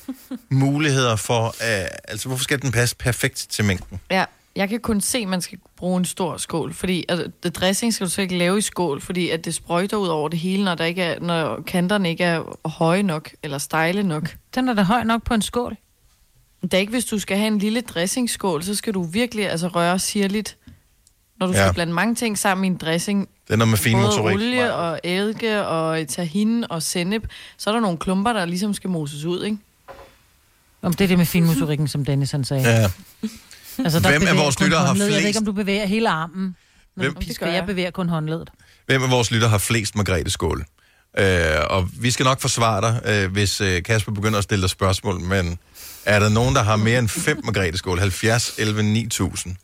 muligheder for... Uh, altså, hvorfor skal den passe perfekt til mængden? Ja, jeg kan kun se, at man skal bruge en stor skål, fordi altså, det dressing skal du så ikke lave i skål, fordi at det sprøjter ud over det hele, når, der ikke er, når kanterne ikke er høje nok, eller stejle nok. Den er da høj nok på en skål. Det er ikke, hvis du skal have en lille dressingskål, så skal du virkelig altså, røre sirligt. Når du Ja. skal blande mange ting sammen i en dressing, Det er med fin både motorik. olie og eddike og tahin og sennep, så er der nogle klumper, der ligesom skal moses ud, ikke? Om det er det med finmotorikken, som Dennis han sagde. Ja. Altså, Hvem af vores kun lyttere har håndledet. Jeg ved flest- ikke, om du bevæger hele armen. Hvem-? Det Pisker, jeg jeg. bevæger kun håndledet. Hvem af vores lytter har flest Margrethe Skål? Uh, og vi skal nok forsvare dig, uh, hvis uh, Kasper begynder at stille dig spørgsmål, men er der nogen, der har mere end fem Margrethe Skål? 70, 11, 9000.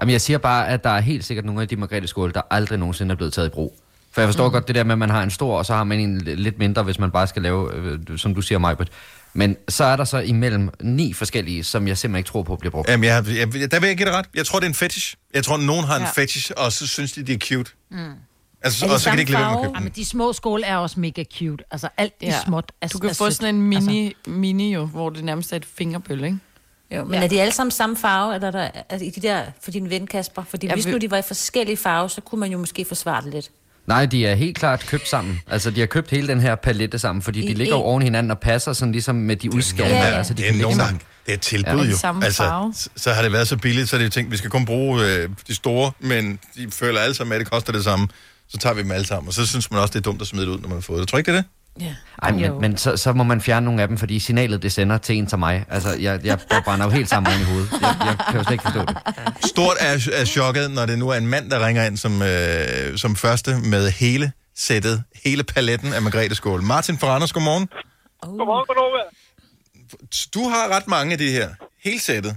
Jamen, jeg siger bare, at der er helt sikkert nogle af de Margrethe skåle, der aldrig nogensinde er blevet taget i brug. For jeg forstår mm. godt det der med, at man har en stor, og så har man en lidt mindre, hvis man bare skal lave, øh, som du siger, Majbert. Men så er der så imellem ni forskellige, som jeg simpelthen ikke tror på bliver brugt. Jamen, jeg, jeg, der vil jeg give dig ret. Jeg tror, det er en fetish. Jeg tror, nogen har en Ja. fetish, og så synes de, det er cute. Mm. Altså, Er det og så kan de ikke lade være med at købe Ja, dem. men de små skåle er også mega cute. Altså, alt ja. Ja. er småt. Er, Du kan er få sådan en mini, altså. mini jo, hvor det nærmest er et fingerbøl, ikke? Jo, men Ja. er de alle sammen samme farve, eller er der, i de der, for din ven Kasper? Fordi Jeg hvis vil- nu de var i forskellige farver, så kunne man jo måske forsvare det lidt. Nej, de er helt klart købt sammen. Altså, de har købt hele den her palette sammen, fordi de I ligger jo en- oven hinanden og passer sådan ligesom med de udskæringer. Ja, Ja. Altså, de det er nogen, der, sammen. det er et tilbud Ja, jo. de samme altså, farve. så, har det været så billigt, så er det jo tænkt, vi skal kun bruge øh, de store, men de føler alle sammen, at det koster det samme. Så tager vi dem alle sammen, og så synes man også, det er dumt at smide det ud, når man har fået det. Tror ikke, det er det? Ja. Ej, men, men så, så må man fjerne nogle af dem, fordi signalet, det sender til en som mig. Altså, jeg, jeg, brænder jo helt sammen i hovedet. Jeg, jeg kan jo slet ikke forstå det. Stort er, er chokket, når det nu er en mand, der ringer ind som, øh, som første med hele sættet, hele paletten af Margrethe Skål. Martin fra Randers, godmorgen. Godmorgen, Godnova. Du har ret mange af de her. Hele sættet.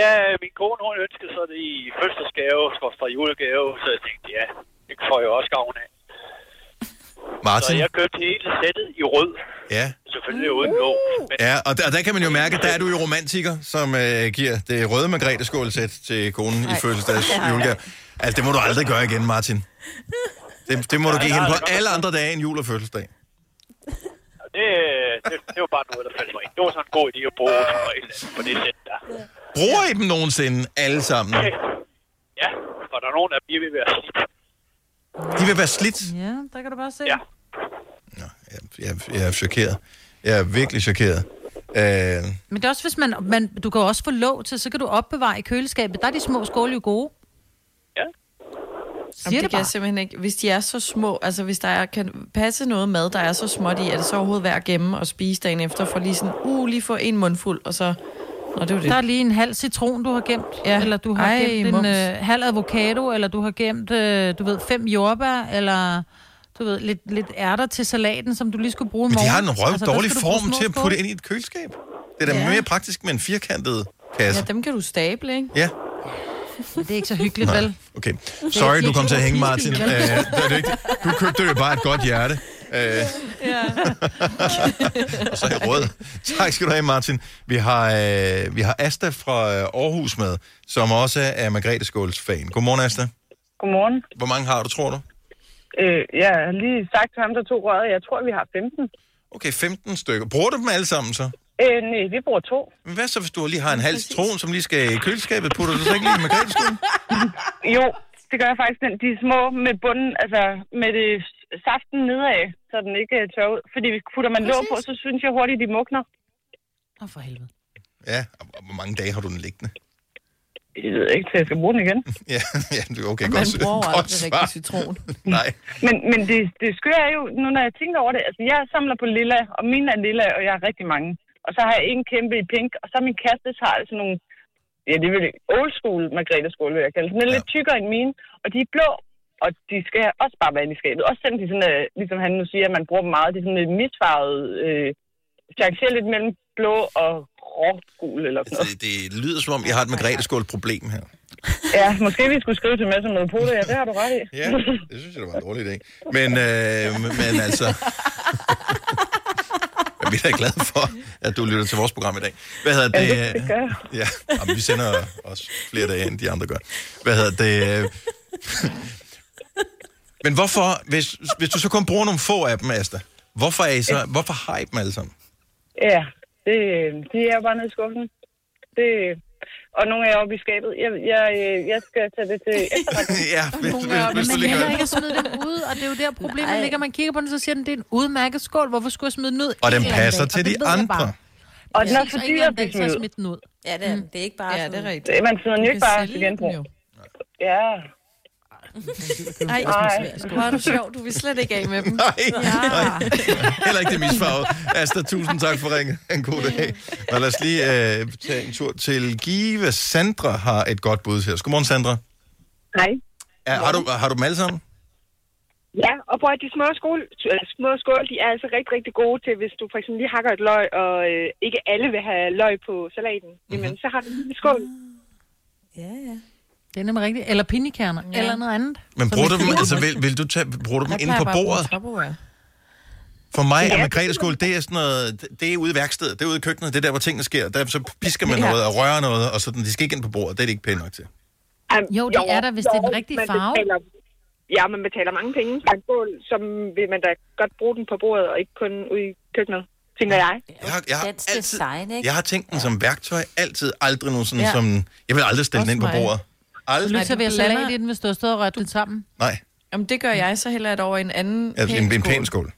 Ja, min kone, hun ønskede så det i fødselsdagsgave, fra julegave, så jeg tænkte, ja, det får jeg også gavn af. Så Martin? jeg købte hele sættet i rød, Ja. selvfølgelig uden låg. Men Ja, og der, og der kan man jo mærke, der er du jo romantiker, som øh, giver det røde Margrethe Skål-sæt til konen i fødselsdags julegave. Altså, det må du aldrig gøre igen, Martin. Det, det må du give hende på alle andre dage end jul og fødselsdag. det, det, det var bare noget, der faldt mig ind. Det var sådan en god idé at bruge på det sæt der. Bruger I dem nogensinde alle sammen? Ja, for der er nogen af dem, de vil være slidt. De vil være slidt. Ja, der kan du bare se. Ja. Nå, jeg, jeg, jeg er chokeret. Jeg er virkelig chokeret. Øh, Men det er også, hvis man, man... Du kan også få låg til, så kan du opbevare i køleskabet. Der er de små skåle jo gode. Ja. Siger Jamen, det, det kan bare. jeg simpelthen ikke. Hvis de er så små, altså hvis der er, kan passe noget mad, der er så småt i, er det så overhovedet værd at gemme og spise dagen efter, for lige sådan, uh, lige få en mundfuld, og så... Nå, det er jo det. Der er lige en halv citron, du har gemt. Ja. Eller du har Ej, gemt en mums. øh, halv avocado, eller du har gemt, øh, du ved, fem jordbær, eller du ved, lidt, lidt ærter til salaten, som du lige skulle bruge i men de morgen. har en røv Altså, dårlig form til at putte ind i et køleskab. Det er da Ja. mere praktisk med en firkantet kasse. Ja, dem kan du stable, ikke? Ja, Det er ikke så hyggeligt, Nej. vel? okay. Sorry, du kom til at hænge, Martin. Øh, det er det ikke. Du købte jo bare et godt hjerte. Øh, Ja. og så er jeg rød. Tak skal du have, Martin. Vi har, øh, vi har Asta fra øh, Aarhus med, som også er Margrethe Skåls fan. Godmorgen, Asta. Godmorgen. Hvor mange har du, tror du? Øh, jeg har lige sagt til ham, der tog røret. Jeg tror, vi har 15. Okay, 15 stykker. Bruger du dem alle sammen så? Øh, nej, vi bruger to. Men hvad så, hvis du lige har en halv citron, som lige skal i køleskabet? Putter du så ikke lige i Margrethe Skål? Jo, det gør jeg faktisk. Den, de er små med bunden, altså med det saften nedad, så den ikke øh, tør ud. Fordi hvis putter man låg på, så synes jeg hurtigt, de mugner. Åh, for helvede. Ja, og og hvor mange dage har du den liggende? Jeg ved ikke, til jeg skal bruge den igen. Ja, ja du- okay, Man godt, bruger godt aldrig svar. rigtig citron. Nej, Men, men det, det skøre er jo, nu når jeg tænker over det, altså jeg samler på lilla, og mine er lilla, og jeg har rigtig mange. Og så har jeg en kæmpe i pink, og så min kæreste har altså nogle, ja det vil old school Margrethe skål, vil jeg kalde. Den er Ja. lidt tykkere end mine, og de er blå, og de skal også bare være i skabet. Også selvom de sådan, øh, ligesom han nu siger, at man bruger dem meget, de er sådan lidt misfarvet, øh, changerer lidt mellem blå og rågul eller sådan noget. det, det lyder som om, jeg har et Margrethe Skål problem her. Ja, måske vi skulle skrive til med som noget på det, ja, det har du ret i. Ja, det synes jeg, det var en dårlig idé. Men, øh, men altså... Vi er da glade for, at du lytter til vores program i dag. Hvad hedder det? Ja, det, det gør. Ja, jamen, vi sender også flere dage, end de andre gør. Hvad hedder det? Men hvorfor, hvis, hvis du så kun bruger nogle få af dem, Asta, hvorfor, er I så, hvorfor har I dem alle sammen? Ja, det, de er bare nede i skuffen. Det, og nogle er oppe i skabet. Jeg, jeg, jeg skal tage det til efterretning. ja, hvis, Nogle er- hvis du Men heller ikke at smide dem ud, og det er jo der problemet ligger. Man kigger på den, så siger den, det er en udmærket skål. Hvorfor skulle jeg smide den ud? Og en den passer til Og det de andre. bare. Og den er for dyr at blive smidt den ud. Ja, det er, det er ikke bare Ja, det er rigtigt. Man smider den jo ikke bare til genbrug. Ja. Ej, Ej. hvor er du sjov. Du vil slet ikke af med dem. Nej, Ja. Heller ikke det misfarvet. Asta, tusind tak for ringen. En god dag. Og lad os lige øh, tage en tur til Give. Sandra har et godt bud her. Godmorgen, Sandra. Hej. Er, har, du, har du dem alle sammen? Ja, og prøv at de små, skål, små skål, de er altså rigtig, rigtig gode til, hvis du for eksempel lige hakker et løg, og øh, ikke alle vil have løg på salaten. Mm-hmm. Jamen, så har du en lille skål. Ja, ja. Det er nemlig rigtigt. Eller pinjekerner, ja. eller noget andet. Men bruger du dem, altså, vil, vil du tage, bruger du dem inde på bordet? For mig er Ja. Margrethe skål, det er sådan noget, det- er ude i værkstedet, det er ude i køkkenet, det er der, hvor tingene sker. Der så pisker man Ja. noget og rører noget, og sådan, de skal ikke ind på bordet, det er det ikke pænt nok til. Um, Jo, det er der, hvis det er den rigtige man farve. Betaler, ja, man betaler mange penge for en skål, som vil man da godt bruge den på bordet, og ikke kun ude i køkkenet, tænker jeg. Jeg har, jeg har, altid, design, ikke? jeg har tænkt den som værktøj, altid, aldrig nogen sådan Ja. som, jeg vil aldrig stille den Også ind på mig. Aldrig. Ved du salat i den, hvis du har stået og rørt det sammen. Nej, Jamen, det gør jeg, så det over i en anden altså, en, en pæn skål.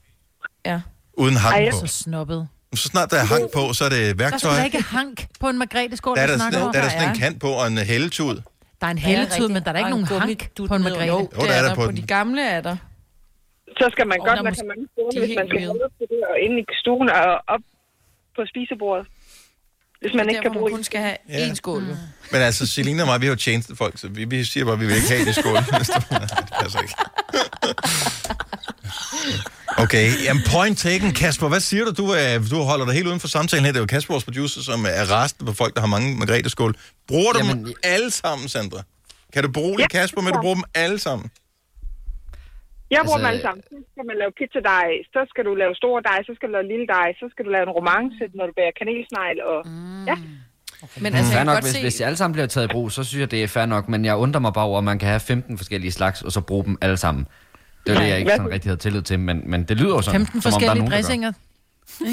Ja. Uden Ej, hang jeg på. Så snobbet. Så snart der er hang på, så er det værktøj. der ikke hank på en margrethe skål, Der er der sådan, om. der er der Der sådan en er. kant på og en hældetud. Der er en Ja, rigtigt. men der er ikke Og nogen en hank på en margrethe. Jo, der er er der på på de gamle er der. Så skal man godt der lade mange er hvis man skal holde til det, og inde i stuen og op på spisebordet. Hvis man ikke kan bruge man kun skal have Ja. én skål. jo. Men altså, Selina og mig, vi er jo tjenestefolk, så vi, vi siger bare, at vi vil ikke have det skål. det passer ikke. Okay, jamen point taken. Kasper, hvad siger du? Du, er, du holder dig helt uden for samtalen her. Det er jo Kasper, vores producer, som er resten på folk, der har mange margrethe skål. Bruger du Jamen, dem alle sammen, Sandra? Kan du berolige Ja. Kasper med, at du bruger dem alle sammen? Jeg bruger Altså, dem alle sammen. Så skal man lave pizzadej, så skal du lave store dej, så skal du lave lille dej, så skal du lave en romance, når du bærer kanelsnegl. Og... Mm. Ja, Men Altså, fair nok, godt hvis, se... hvis de alle sammen bliver taget i brug, så synes jeg, det er fair nok. Men jeg undrer mig bare over, at man kan have 15 forskellige slags, og så bruge dem alle sammen. Det er det, jeg ikke sådan rigtig havde tillid til, men, men det lyder jo sådan, 15 som om der er forskellige nogen, dressinger.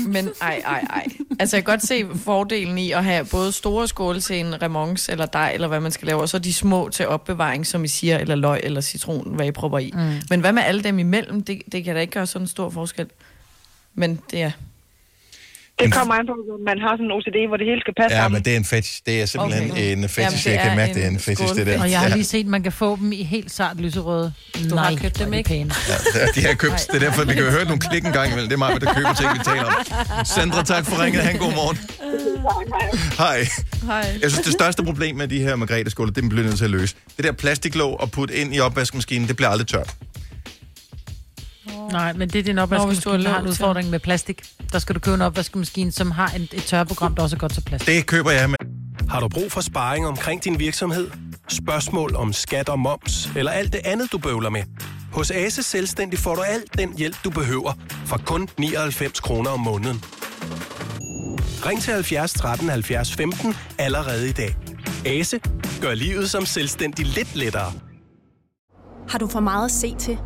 Men ej, ej, ej. Altså, jeg kan godt se fordelen i at have både store skåle til en remonce eller dej, eller hvad man skal lave, og så de små til opbevaring, som I siger, eller løg eller citron, hvad I prøver i. Mm. Men hvad med alle dem imellem? Det, det kan da ikke gøre sådan en stor forskel. Men det er... det kommer an på, at man har sådan en OCD, hvor det hele skal passe Ja, sammen. men det er en fetish. Det er simpelthen Okay. en fetish. Jamen, jeg kan mærke, det er en fetish, det der. Og jeg har lige set, at man kan få dem i helt sart lyserøde. Du har Nej, købt hvor dem, er de ikke? pæne. Ja, de har købt. Det er derfor, vi kan høre nogle klik en gang imellem. Det er mig, der køber ting, vi taler om. Sandra, tak for ringet. Han god morgen. Hej. Hej. Jeg synes, det største problem med de her margrethe skåle, det bliver nødt til at løse. Det der plastiklåg og putte ind i opvaskemaskinen, det bliver aldrig tørt. Nej, men det er din opvaskemaskine, der har en udfordring med plastik. Der skal du købe en opvaskemaskine, som har en, et tørreprogram, der også er godt til plastik. Det køber jeg med. Har du brug for sparring omkring din virksomhed? Spørgsmål om skat og moms, eller alt det andet, du bøvler med? Hos Ase Selvstændig får du alt den hjælp, du behøver, for kun 99 kroner om måneden. Ring til 70 13 70 15 allerede i dag. Ase gør livet som selvstændig lidt lettere. Har du for meget at se til?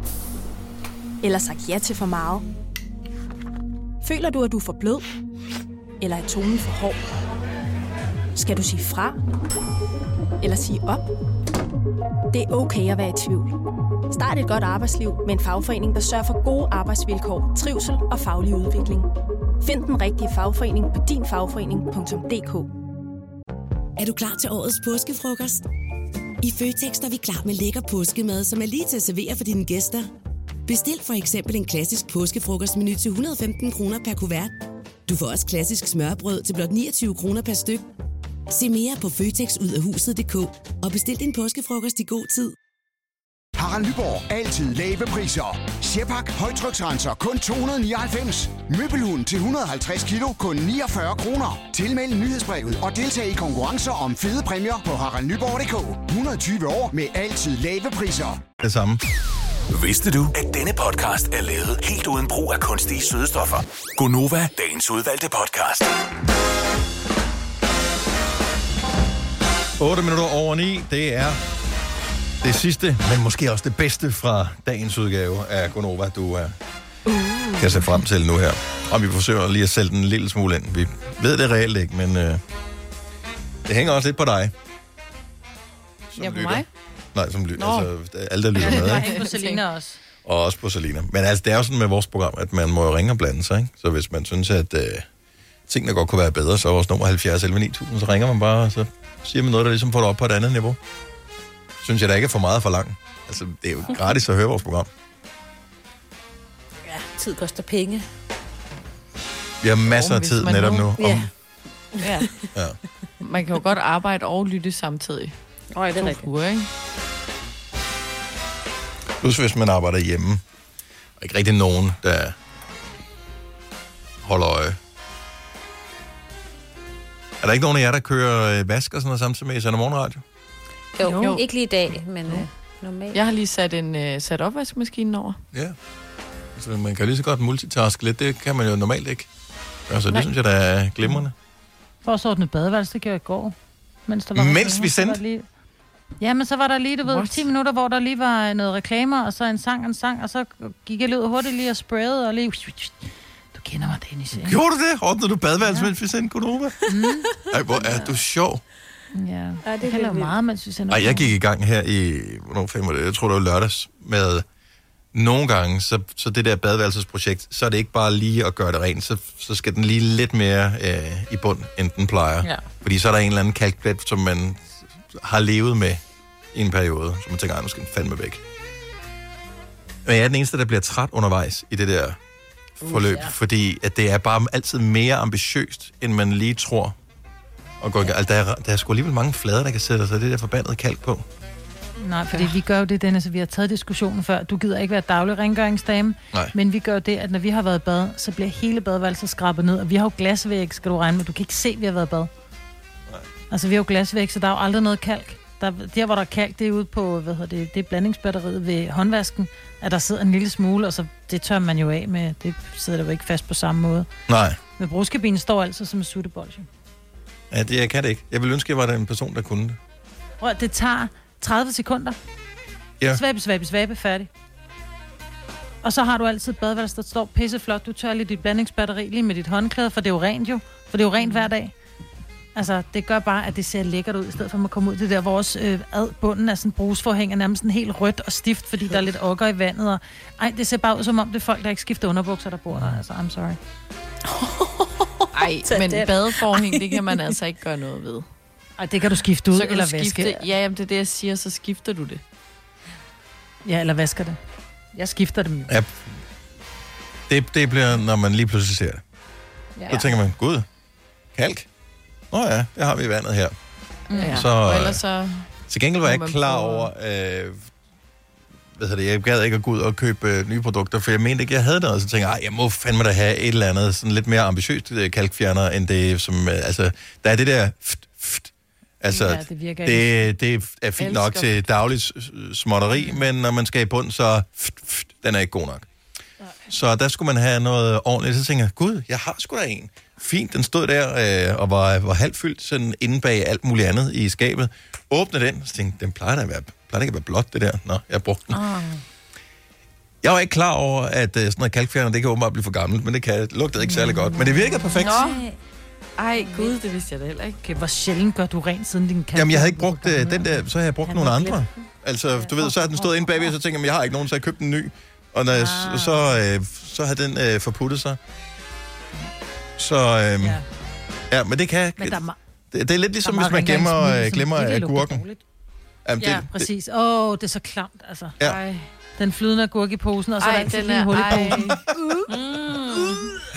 Eller sagt ja til for meget? Føler du, at du er for blød? Eller er tonen for hård? Skal du sige fra? Eller sige op? Det er okay at være i tvivl. Start et godt arbejdsliv med en fagforening, der sørger for gode arbejdsvilkår, trivsel og faglig udvikling. Find den rigtige fagforening på dinfagforening.dk Er du klar til årets påskefrokost? I Føtex er vi klar med lækker påskemad, som er lige til at servere for dine gæster. Bestil for eksempel en klassisk påskefrokostmenu til 115 kroner per kuvert. Du får også klassisk smørbrød til blot 29 kroner per styk. Se mere på føtexudafhuset.dk og bestil din påskefrokost i god tid. Harald Nyborg. Altid lave priser. Sjehpak. Højtryksrenser. Kun 299. Møbelhund til 150 kilo. Kun 49 kroner. Tilmeld nyhedsbrevet og deltag i konkurrencer om fede præmier på haraldnyborg.dk. 120 år med altid lave priser. Det samme. Vidste du, at denne podcast er lavet helt uden brug af kunstige sødestoffer? Gonova, dagens udvalgte podcast. 8 minutter over 9, det er det sidste, men måske også det bedste fra dagens udgave af Gonova, du er, kan se frem til nu her. Og vi forsøger lige at sælge den en lille smule ind. Vi ved det reelt ikke, men øh, det hænger også lidt på dig. Som Ja, på lytter. mig? Nej, som. Nå. Altså, alle, der lytter med, ikke? Nej, på Selina også. Og også på Salina. Men altså, det er jo sådan med vores program, at man må jo ringe og blande sig, ikke? Så hvis man synes, at øh, tingene godt kunne være bedre, så er vores nummer 70 11 9000, så ringer man bare, og så siger man noget, der ligesom får det op på et andet niveau. Synes jeg da ikke er for meget for langt. Altså, det er jo gratis at høre vores program. Ja, tid koster penge. Vi har masser af Hvis tid man netop nu. nu- Om. Ja. Ja. Man kan jo godt arbejde og lytte samtidig. Åh, oh, det er rigtigt. fluer, ikke? Plus hvis man arbejder hjemme. Og ikke rigtig nogen, der holder øje. Er der ikke nogen af jer, der kører øh, vask og sådan noget samtidig med, I sender morgenradio? Jo, Jo. ikke lige i dag, men øh, normalt. Jeg har lige sat en uh, sat opvaskemaskine over. Ja. Altså, man kan lige så godt multitaske lidt. Det kan man jo normalt ikke. Altså, det Nej. synes jeg, der er glimrende. For at ordne badeværelse, det gjorde jeg i går. Mens, der var Mens vi sendte? Lige... Ja, men så var der lige, du ved, What? 10 minutter, hvor der lige var noget reklamer, og så en sang og en sang, og så gik jeg lige ud hurtigt lige og sprayede, og lige... Du kender mig, Dennis. ikke? Gjorde du det? Ordnede du badeværelse, mens vi sendte Gunova? Mm. Ej, hvor er du sjov. Ja, Ja, det det jo meget, mens vi sender Ej, jeg gik i gang her i, hvornår fanden var det? Jeg tror, det var lørdags, med nogle gange, så, så det der badeværelsesprojekt, så er det ikke bare lige at gøre det rent, så, så skal den lige lidt mere øh, i bund, end den plejer. Ja. Fordi så er der en eller anden kalkplet, som man har levet med i en periode, så man tænker, "Ej, nu skal den fandme væk. Men jeg er den eneste, der bliver træt undervejs i det der forløb, ja. fordi at det er bare altid mere ambitiøst, end man lige tror. Og går, ja. altså, der, er, der er sgu alligevel mange flader, der kan sætte sig det der forbandede kalk på. Nej, fordi vi gør jo det, Dennis, vi har taget diskussionen før. Du gider ikke være daglig rengøringsdame, Nej. men vi gør det, at når vi har været bad, så bliver hele badeværelset skrabet ned, og vi har jo glasvæg, skal du regne med. Du kan ikke se, at vi har været bad. Altså, vi har jo glasvæg, så der er jo aldrig noget kalk. Der, der, hvor der er kalk, det er ude på, hvad hedder det, det er blandingsbatteriet ved håndvasken, at der sidder en lille smule, og så det tør man jo af med. Det sidder der jo ikke fast på samme måde. Nej, Men brugskabinen står altså som en suttebold. jo. ja, det, jeg kan det ikke. Jeg vil ønske, at jeg var den person, der kunne det. Prøv, det tager 30 sekunder. Ja. Svabe, svabe, svabe, færdig. Og så har du altid et badeværelse, der står pisseflot. Du tør lige dit blandingsbatteri lige med dit håndklæde, for det er jo rent jo. For det er jo rent hver dag. Altså, det gør bare, at det ser lækkert ud, i stedet for at man kommer ud det der, hvor også øh, ad bunden af sådan en brusforhæng er nærmest sådan helt rødt og stift, fordi der er lidt okker i vandet. Og, ej, det ser bare ud som om, det er folk, der ikke skifter underbukser, der bor der. Altså, I'm sorry. Ej, men den. badeforhæng, det kan man altså ikke gøre noget ved. Ej, det kan du skifte ud, så kan eller du skifte, vaske. Ja, jamen, det er det, jeg siger, så skifter du det. Ja, eller vasker det. Jeg skifter dem jo. Ja. Det, det bliver, når man lige pludselig ser det. Ja. Så tænker man, gud, kalk? Nå ja, det har vi i vandet her. Ja. Så, og øh, ellers så... Til gengæld var jeg ikke klar over, øh, hvad hedder det, jeg gad ikke at gå ud og købe øh, nye produkter, for jeg mente ikke, jeg havde noget. Så tænkte jeg, "Ej, jeg må fandme da have et eller andet sådan lidt mere ambitiøst øh, kalkfjerner, end det som, øh, altså, der er det der, ft, ft, Altså, Ja, det det, det er fint nok Elsker til daglig s- småtteri, men når man skal i bund, så pft, pft, den er ikke god nok. Så der skulle man have noget ordentligt. Så tænker jeg, gud, jeg har sgu da en. Fint, den stod der øh, og var, var halvt fyldt sådan inde bag alt muligt andet i skabet. Åbne den, så tænkte jeg, den plejer da at være, plejer da ikke at være blåt, det der. Nå, jeg brugte den. Ah. Jeg var ikke klar over, at øh, sådan noget kalkfjerner, det kan åbenbart blive for gammelt, men det kan, lugtede ikke særlig godt. Men det virkede perfekt. Nå. Ej, gud, det vidste jeg da heller ikke. Okay, hvor sjældent gør du rent siden din kalk? Jamen, jeg havde ikke brugt øh, den der, så havde jeg brugt nogle andre. Altså, du ved, så havde den stået inde bagved, så tænkte jeg, jeg har ikke nogen, så jeg købte en ny. Og når jeg, Ah. så, øh, så havde den øh, forputtet sig. Så, øh, ja. ja, men det kan... Men der er det, det er lidt ligesom, er hvis man rengøringssmiddel, øh, glemmer ikke lugter agurken. Jamen, Ja, det, det, præcis. Åh, oh, det er så klamt, altså. Ja. Ej. Den flydende agurk i posen, og så Ej, er der den lige er- en hul i ej. posen.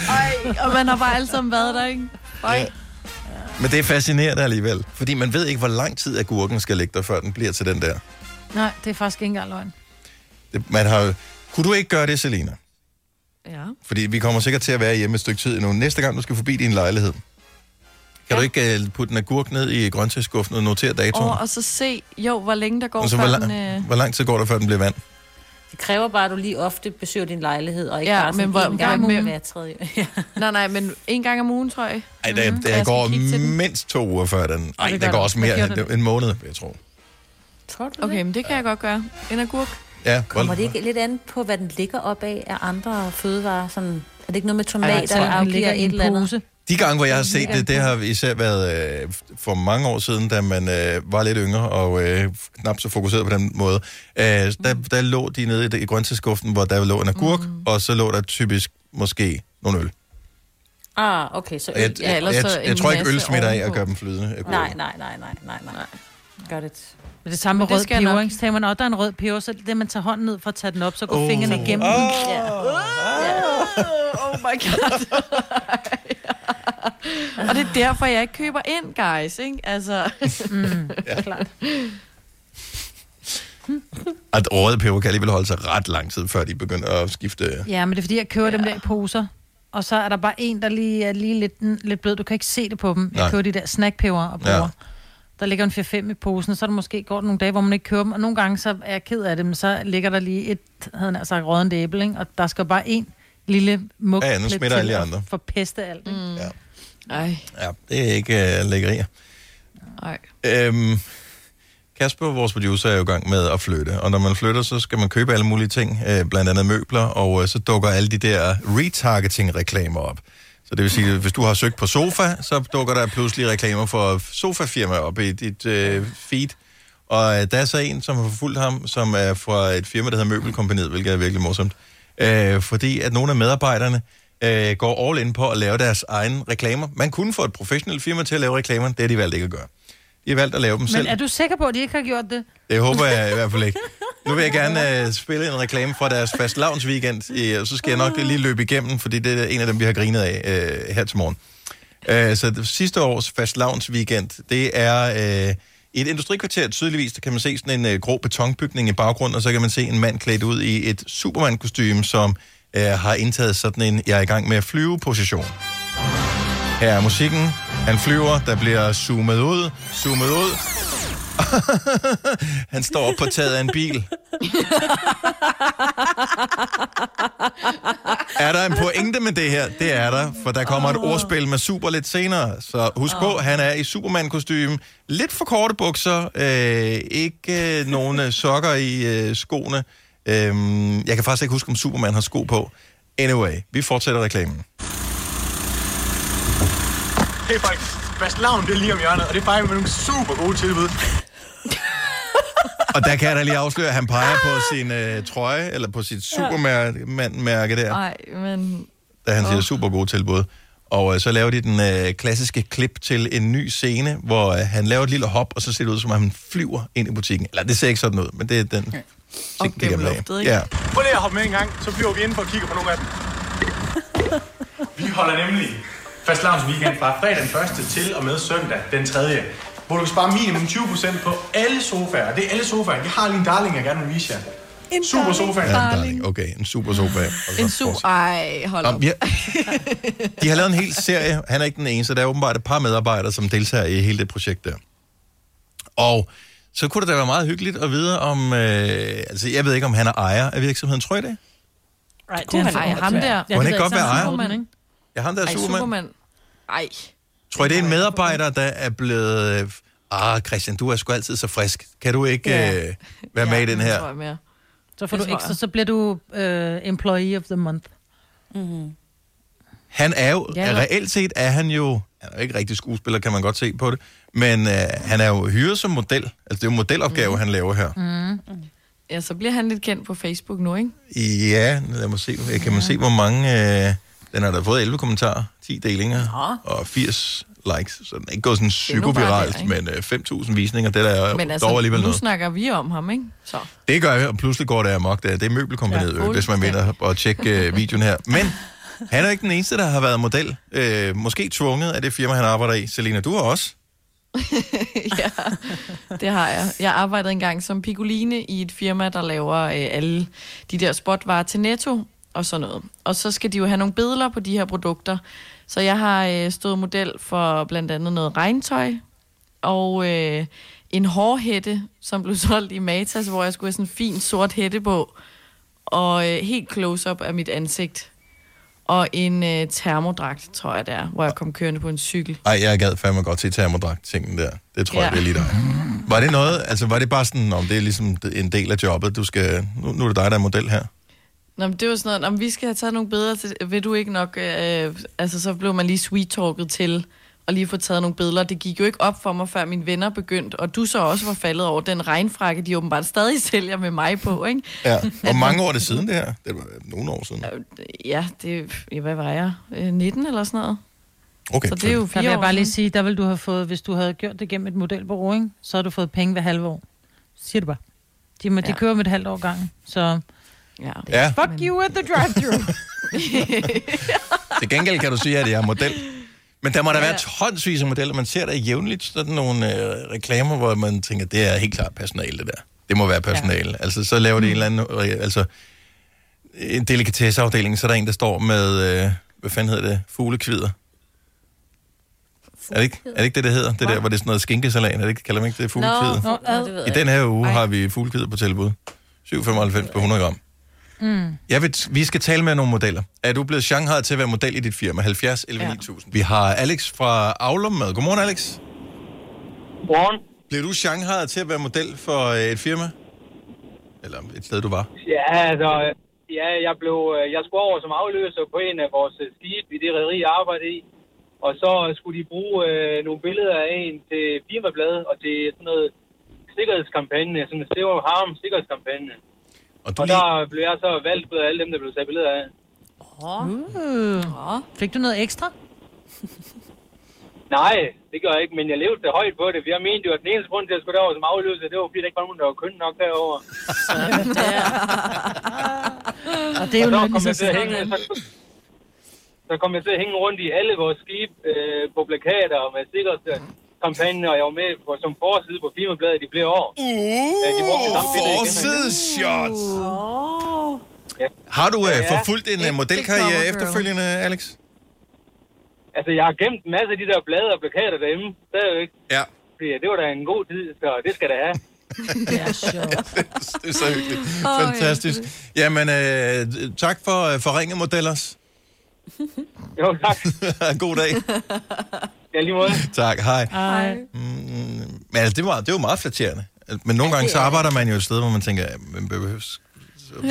Ej, og man har bare alle sammen været der, ikke? Ej. men det er fascinerende alligevel. Fordi man ved ikke, hvor lang tid agurken skal ligge der, før den bliver til den der. Nej, det er faktisk ikke engang løgn. Det, man har, kunne du ikke gøre det, Selina? Ja. Fordi vi kommer sikkert til at være hjemme et stykke tid endnu. Næste gang, du skal forbi din lejlighed, kan ja. du ikke uh, putte en agurk ned i grøntsagsskuffen og notere datoen? Og, og så se, jo, hvor længe der går, Og så, før hvor, den... lang, Øh... hvor lang tid går der, før den bliver vand? Det kræver bare, at du lige ofte besøger din lejlighed, og ikke Ja, bare sådan men hvor- en gang hvor- med hver tredje. Ja. Nej, nej, men en gang om ugen, tror jeg. Ej, der, Mhm. der skal går den. mindst to uger før den. Ej, det der går der. også mere end den? en måned, jeg tro. Tror du Okay, men det kan jeg godt gøre. En agurk. Ja, Kommer det ikke lidt an på, hvad den ligger op af af andre fødevarer? Sådan, er det ikke noget med Ej, tomater, tror, der ligger i et en eller andet? pose. De gange, hvor jeg har set det, det har især været øh, for mange år siden, da man øh, var lidt yngre og øh, knap så fokuseret på den måde. Øh, der, der lå de nede i, i grøntsagsskuffen, hvor der lå en agurk, mm. og så lå der typisk måske nogle øl. Ah, okay, så Og jeg, øl, jeg, jeg, jeg, jeg tror ikke, øl smitter af at gøre dem flydende. Nej, nej, nej, nej, nej, nej. Gør det. Men det samme med rød peber, ikke? Tænker man, at der er en rød peber, så er det man tager hånden ned for at tage den op, så går oh. fingrene igennem Åh. den. Oh my god. og det er derfor, jeg ikke køber ind, guys, ikke? Altså... Mm, Ja. klart. At røde peber kan alligevel holde sig ret lang tid, før de begynder at skifte. Ja, men det er fordi, jeg køber ja. dem der i poser. Og så er der bare en, der lige er lige lidt, lidt blød. Du kan ikke se det på dem. Jeg Nej. køber de der snackpeber og bruger. Ja. Der ligger en 4-5 i posen, og så er der måske går der nogle dage, hvor man ikke køber dem. Og nogle gange så er jeg ked af det, men så ligger der lige et, havde jeg sagt, rådent æble, ikke? Og der skal bare en lille mug Ja, ja, nu smitter alle andre. For peste alt. Ikke? Mm. Ja. Ej, Ja, det er ikke uh, lækkerier. ej. Øhm, Kasper, vores producer, er jo i gang med at flytte, og når man flytter, så skal man købe alle mulige ting, øh, blandt andet møbler, og øh, så dukker alle de der retargeting-reklamer op. Så det vil sige, at hvis du har søgt på sofa, så dukker der pludselig reklamer for sofafirma op i dit øh, feed. Og øh, der er så en, som har forfulgt ham, som er fra et firma, der hedder Møbelkompaniet, hvilket er virkelig morsomt. Øh, fordi at nogle af medarbejderne øh, går all in på at lave deres egne reklamer. Man kunne få et professionelt firma til at lave reklamer, det har de valgt ikke at gøre. De har valgt at lave dem selv. Men er du sikker på, at de ikke har gjort det? Det håber jeg i hvert fald ikke. Nu vil jeg gerne uh, spille en reklame fra deres fast weekend, og så skal jeg nok lige løbe igennem, fordi det er en af dem, vi har grinet af uh, her til morgen. Uh, så det, sidste års fast weekend, det er uh, i et industrikvarter tydeligvis, der kan man se sådan en uh, grå betonbygning i baggrunden, og så kan man se en mand klædt ud i et Superman-kostume, som uh, har indtaget sådan en, jeg er i gang med at flyve-position. Her er musikken. Han flyver, der bliver zoomet ud, zoomet ud. Han står op på taget af en bil. Er der en pointe med det her? Det er der, for der kommer et ordspil med super lidt senere. Så husk på, han er i Superman-kostyme. Lidt for korte bukser. Øh, ikke øh, nogen øh, sokker i øh, skoene. Øh, jeg kan faktisk ikke huske, om Superman har sko på. Anyway, vi fortsætter reklamen. Hey folk, Fastelavn det er lige om hjørnet, og det er bare med nogle super gode tilbud. Og der kan jeg da lige afsløre, at han peger på sin øh, trøje, eller på sit Superman-mærke der. Ej, men... da han siger Åh. super gode tilbud. Og øh, så laver de den øh, klassiske klip til en ny scene, hvor øh, han laver et lille hop, og så ser det ud, som om han flyver ind i butikken. Eller det ser ikke sådan ud, men det er den ting, det kan luftet, ikke? Ja. Prøv lige at hoppe med en gang, så flyver vi ind for at kigge på nogle af dem. Vi holder nemlig Fastelavns weekend fra fredag den 1. til og med søndag den 3. Hvor du kan spare minimum 20% på alle sofaer. Det er alle sofaer. Jeg har lige en darling, jeg gerne vil vise jer. En Super sofa. Ja, en darling. Okay, en super sofa. En su... Ej, hold op. ja. De har lavet en hel serie. Han er ikke den eneste. Der er åbenbart et par medarbejdere, som deltager i hele det projekt der. Og så kunne det da være meget hyggeligt at vide om... Øh, altså, jeg ved ikke, om han er ejer af virksomheden. Tror I det? Right, det er han, ham der. Kunne han ikke godt være ejer? Superman, ikke? Ja, ham der er Ej. Superman. Ej. Tror I, det er en medarbejder, der er blevet... øh, Ah, Christian, du er sgu altid så frisk. Kan du ikke Ja. øh, være med i den her? tror jeg mere. Så får Det du tror ekstra, jeg. så bliver du øh, employee of the month. Mm-hmm. Han er jo, Ja, ja, reelt set er han jo, han er jo ikke rigtig skuespiller, kan man godt se på det, men øh, han er jo hyret som model. Altså, det er jo en modelopgave, mm. han laver her. Mm. Ja, så bliver han lidt kendt på Facebook nu, ikke? Ja, lad mig se. Kan man se, hvor mange... Øh, den har da fået 11 kommentarer, 10 delinger og 80 likes. Så den er ikke gået sådan nu psykoviralt, der, men øh, 5.000 visninger, det er Men dog altså, alligevel nu noget. snakker vi om ham, ikke? Så. Det gør jeg, og pludselig går det amok. Det er, det er møbelkompaniet, Ja, ja, hvis man vinder og tjekke øh, videoen her. Men han er ikke den eneste, der har været model. Øh, måske tvunget af det firma, han arbejder i. Selina, du har også. ja, det har jeg. Jeg arbejdede engang som piccoline i et firma, der laver øh, alle de der spotvarer til Netto og sådan noget. Og så skal de jo have nogle billeder på de her produkter. Så jeg har øh, stået model for blandt andet noget regntøj og øh, en hårhætte, som blev solgt i Matas, hvor jeg skulle have sådan en fin sort hætte på. Og øh, helt close-up af mit ansigt. Og en øh, termodragt, tror jeg det er, hvor jeg kom kørende på en cykel. Ej, jeg gad fandme godt til termodragt tingen der. Det tror ja. jeg, det er lige dig. Var det noget, altså var det bare sådan, om det er ligesom en del af jobbet, du skal, nu, nu er det dig, der er model her? Nå, men det var sådan noget, om vi skal have taget nogle billeder til, vil du ikke nok, øh, altså så blev man lige sweet-talket til at lige få taget nogle billeder. Det gik jo ikke op for mig, før mine venner begyndte, og du så også var faldet over den regnfrakke, de åbenbart stadig sælger med mig på, ikke? Ja. Hvor mange år er det siden det her? Det var nogle år siden. Ja, det, ja, hvad var jeg? Øh, 19 eller sådan noget? Okay, Så det er jo Der fire vil jeg bare lige sige, der vil du have fået, hvis du havde gjort det gennem et modelbureau, ikke? så har du fået penge hver halve år. Siger du bare. De, må, de Ja. kører med et halvt år gangen, så... Ja. Ja. Fuck you at the drive-thru. Til gengæld kan du sige, at jeg er model. Men der må der være tonsvis af modeller. Man ser der jævnligt sådan nogle øh, reklamer, hvor man tænker, det er helt klart personale, det der. Det må være personale. Ja. Altså, så laver de en eller anden... Øh, altså, en delikatesseafdeling, så er der en, der står med... Øh, hvad fanden hedder det? Fuglekvider. Er det, ikke, er det ikke det, det hedder? Det der, hvor det er sådan noget skinkesalat. Er det ikke, kalder man ikke det fuglekvider? Nå, ad. I den her uge har vi fuglekvider på tilbud. 7,95 på 100 gram. Mm. Jeg vil, vi skal tale med nogle modeller. Er du blevet shanghajet til at være model i dit firma? 70 11 ja. 9000. Vi har Alex fra Aulum med. Godmorgen, Alex. Godmorgen. Blev du shanghajet til at være model for øh, et firma? Eller et sted, du var? Ja, altså, ja, jeg, blev, øh, jeg skulle over som afløser på en af vores øh, skibe i det rederi, jeg arbejdede i. Og så skulle de bruge øh, nogle billeder af en til firmabladet og til sådan noget sikkerhedskampagne, sådan en Zero Harm sikkerhedskampagne. Og, og der blev jeg så valgt ud af alle dem, der blev taget billeder af. Uh. Fik du noget ekstra? Nej, det gør jeg ikke, men jeg levede det højt på det. Jeg mente jo, at den eneste grund til, at jeg skulle derover som afløser, det var, fordi der ikke var nogen, der var køn nok derover. Og det er jo så at selv. hænge, så, så kom jeg til at hænge rundt i alle vores skib øh, på plakater og med sikkerhedskampagne, og jeg var med på, som forside på firmabladet i flere år. Uh, de brugte det. Forsideshots! Oh. Ja. Har du ja. forfulgt en øh, modelkarriere efterfølgende, Alex? Altså, jeg har gemt en masse af de der blade og plakater derhjemme, stadigvæk. Ja. Fordi det var da en god tid, så det skal det have. det er sjovt. Det er så hyggeligt. Fantastisk. Jamen, øh, tak for, øh, for ringet, modellers. Jo, tak. God dag. Ja, lige måde. Tak, hej. Hej. Men altså, det, var, det var meget flatterende. Altså, Men nogle gange så arbejder man jo et sted, hvor man tænker, men behøves,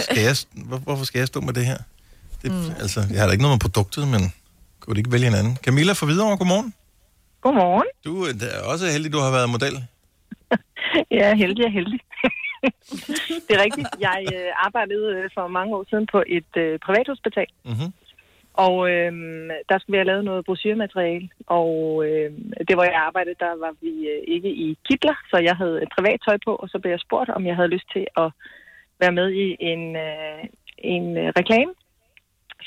skal jeg, hvor- hvorfor skal jeg stå med det her? Det, mm. Altså, jeg har da ikke noget med produktet, men kunne du ikke vælge en anden? Camilla fra Hvidovre, godmorgen. Godmorgen. Du er da også heldig, du har været model. Jeg er heldig og heldig. det er rigtigt. Jeg øh, arbejdede øh, for mange år siden på et øh, privathospital. Mm-hmm. Og øh, der skulle vi have lavet noget brochure-materiale. Og øh, det, hvor jeg arbejdede, der var vi øh, ikke i kitler, så jeg havde et privat tøj på, og så blev jeg spurgt, om jeg havde lyst til at være med i en, øh, en øh, reklame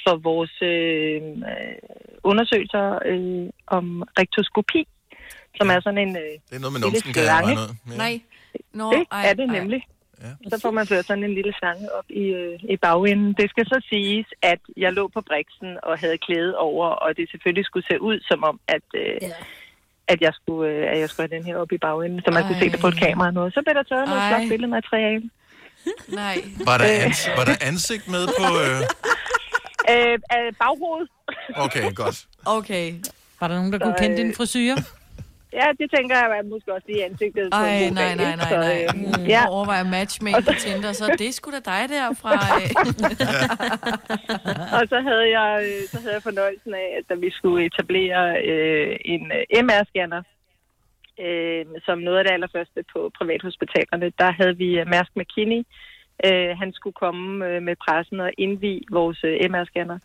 for vores øh, øh, undersøgelser øh, om rektoskopi, som er sådan en øh, Det er noget med lille numsen, kan jeg ud. Ja. Nej. Nå, det ej, er det ej. Ja. Så får man ført sådan en lille slange op i, øh, i bagenden. Det skal så siges, at jeg lå på briksen og havde klæde over, og det selvfølgelig skulle se ud som om, at, øh, at jeg skulle, øh, at jeg skulle have den her op i bagenden, så man Ej. kunne se det på et kamera og noget. Så blev der taget noget flot billedmateriale. Nej. Var der, ans- var der ansigt med på... Øh... Øh, øh, baghovedet. Okay, godt. Okay. Var der nogen, der Så, kunne kende øh, din frisyr? Ja, det tænker jeg at måske også lige ansigtet. Ej, nej, nej, nej, Så, nej. øh, Mm, Ja, Overvejer matchmake på Tinder, så det sgu da dig der fra... øh. og så havde jeg, øh, så havde jeg fornøjelsen af, at da vi skulle etablere øh, en øh, MR-scanner, øh, som noget af det allerførste på privathospitalerne, der havde vi øh, Mærsk McKinney. Øh, han skulle komme øh, med pressen og indvige vores øh, MR-scanner.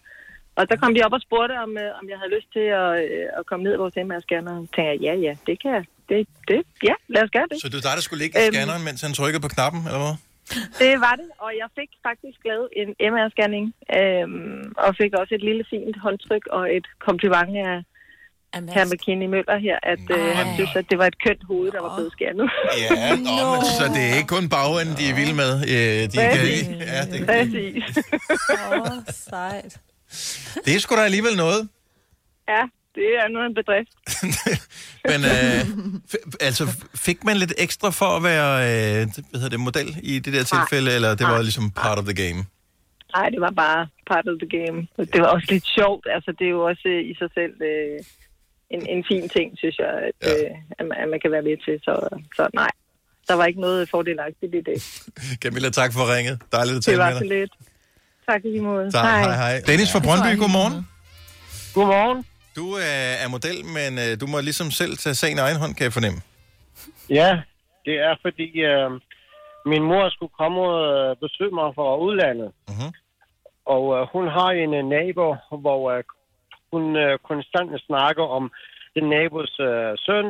Og der kom de op og spurgte, om, øh, om jeg havde lyst til at, øh, at komme ned i vores MR-scanner. Og tænkte jeg, ja, ja, det kan jeg. Det, det, ja, lad os gøre det. Så det var dig, der skulle ligge i Øhm. scanneren, mens han trykkede på knappen, eller hvad? Det var det, og jeg fik faktisk lavet en MR-scanning, øhm, og fik også et lille fint håndtryk og et kompliment af herr McKinney Møller her, at øh, han synes, at det var et kønt hoved, der var blevet scannet. Ja, nå, men, så det er ikke kun bagenden, de er vilde med. Øh, De kan, Præcis. ja, det, Præcis. Åh, oh, sejt. Det er sgu da alligevel noget. ja, det er nu en bedrift. Men øh, f- altså, fik man lidt ekstra for at være øh, hvad hedder det, model i det der tilfælde, eller det var ligesom part of the game? Nej, det var bare part of the game. Det var også lidt sjovt. Altså, det er jo også øh, i sig selv øh, en, en fin ting, synes jeg, at, ja. øh, at, man, at man kan være med til. Så, så nej, der var ikke noget fordelagtigt i det. Camilla, tak for ringet. Dejligt at Det tale var med så dig. lidt. Tak i lige måde. Tak, hej, hej. Dennis fra Brøndby, godmorgen. Godmorgen. Du øh, er model, men øh, du må ligesom selv tage sagen i egen hånd, kan jeg fornemme. Ja, det er fordi øh, min mor skulle komme og øh, besøge mig fra udlandet. Mhm. Og øh, hun har en øh, nabo, hvor øh, hun øh, konstant snakker om den nabos øh, søn,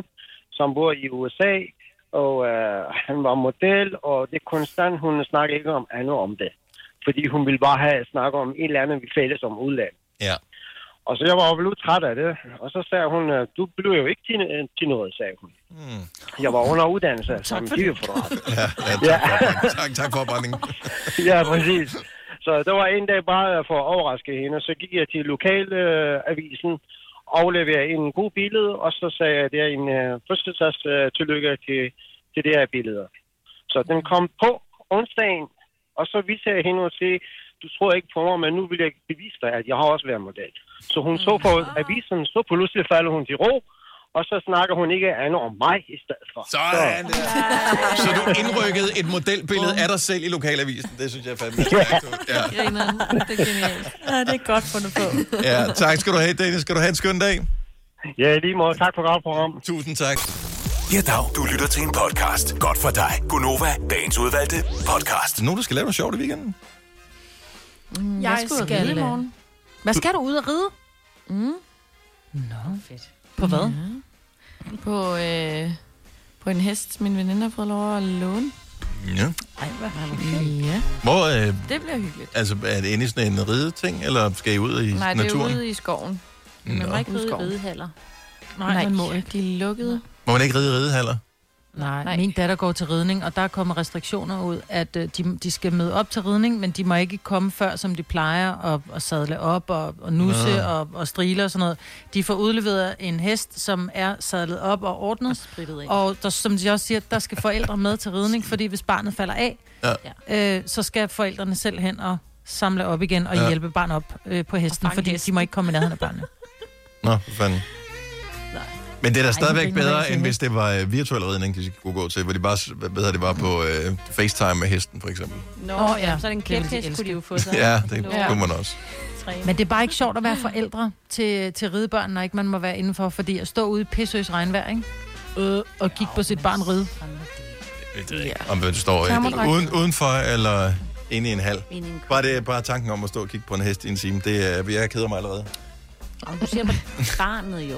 som bor i USA. Og øh, han var model, og det er konstant, hun snakker ikke om andet om det. Fordi hun ville bare have snakket om et eller andet, vi fælles om udlandet. Ja. Og så jeg var jo blevet træt af det. Og så sagde hun, øh, du blev jo ikke til, øh, til noget, sagde hun. Mm. Jeg var under uddannelse som giveforret. Ja, ja, tak, ja. tak, tak for opbakningen. ja, præcis. Så det var en dag bare for at overraske hende. Så gik jeg til lokalavisen, øh, afleverede en god billede, og så sagde jeg, det er en øh, fødselsdags øh, tillykke til, til det her billede. Så den kom på onsdagen, og så viste jeg hende og sige, du tror ikke på mig, men nu vil jeg bevise dig, at jeg har også været model. Så hun så på avisen, så pludselig falder hun til ro, og så snakker hun ikke andet om mig i stedet for. Sådan der. Så du indrykkede et modelbillede af dig selv i lokalavisen. Det synes jeg er fandme stærkt. Ja. Grineren. Det er genialt. Ja, det er godt fundet på. ja, tak skal du have, Dennis. Skal du have en skøn dag? Ja, i lige måde. Tak for godt program. Tusind tak. Ja, dag. Du lytter til en podcast. Godt for dig. Gunova, dagens udvalgte podcast. Nu du skal lave noget sjovt i weekenden. Mm, Jeg og skal, ride i morgen. Hvad skal du ud og ride? Mm. Nå, fedt. På hvad? Ja. På, øh, på en hest, min veninde har fået lov at låne. Ja. Ej, hvad har vi Ja, Hvor, øh, det bliver hyggeligt. altså, er det inde i sådan en rideting, eller skal I ud i Nej, det naturen? er ude i skoven. Man Nå. må ikke ride i ridehaller. Nej, Nej, man må ikke. De er lukkede. Må man ikke ride i ridehaller? Nej, Nej, min datter går til ridning, og der er kommet restriktioner ud, at øh, de, de skal møde op til ridning, men de må ikke komme før, som de plejer, at, at sadle op og, og nusse Nå. og, og strile og sådan noget. De får udleveret en hest, som er sadlet op og ordnet, og, og der, som de også siger, der skal forældre med til ridning, fordi hvis barnet falder af, Ja. øh, så skal forældrene selv hen og samle op igen og Ja. hjælpe barnet op øh, på hesten, fordi de må ikke komme i nærheden af børnene. Nå, for fanden. Men det er da Ej, stadigvæk bedre, end hvis det var øh, virtuel ridning, de kunne gå til, hvor de bare, hvad hedder det, var på øh, FaceTime med hesten, for eksempel. Nå, Åh, oh, ja. så er det en kæphest, kunne de jo få sig. Ja, det Ja. kunne man også. Men det er bare ikke sjovt at være forældre til, til ridebørn, når ikke man må være indenfor, fordi at stå ude i pissøs regnvejr, ikke? Øh, og kigge på sit barn ride. Det ikke, om du står uden, udenfor eller inde i en hal. Bare, det, bare tanken om at stå og kigge på en hest i en time, det er, jeg keder mig allerede. Og du siger på barnet jo.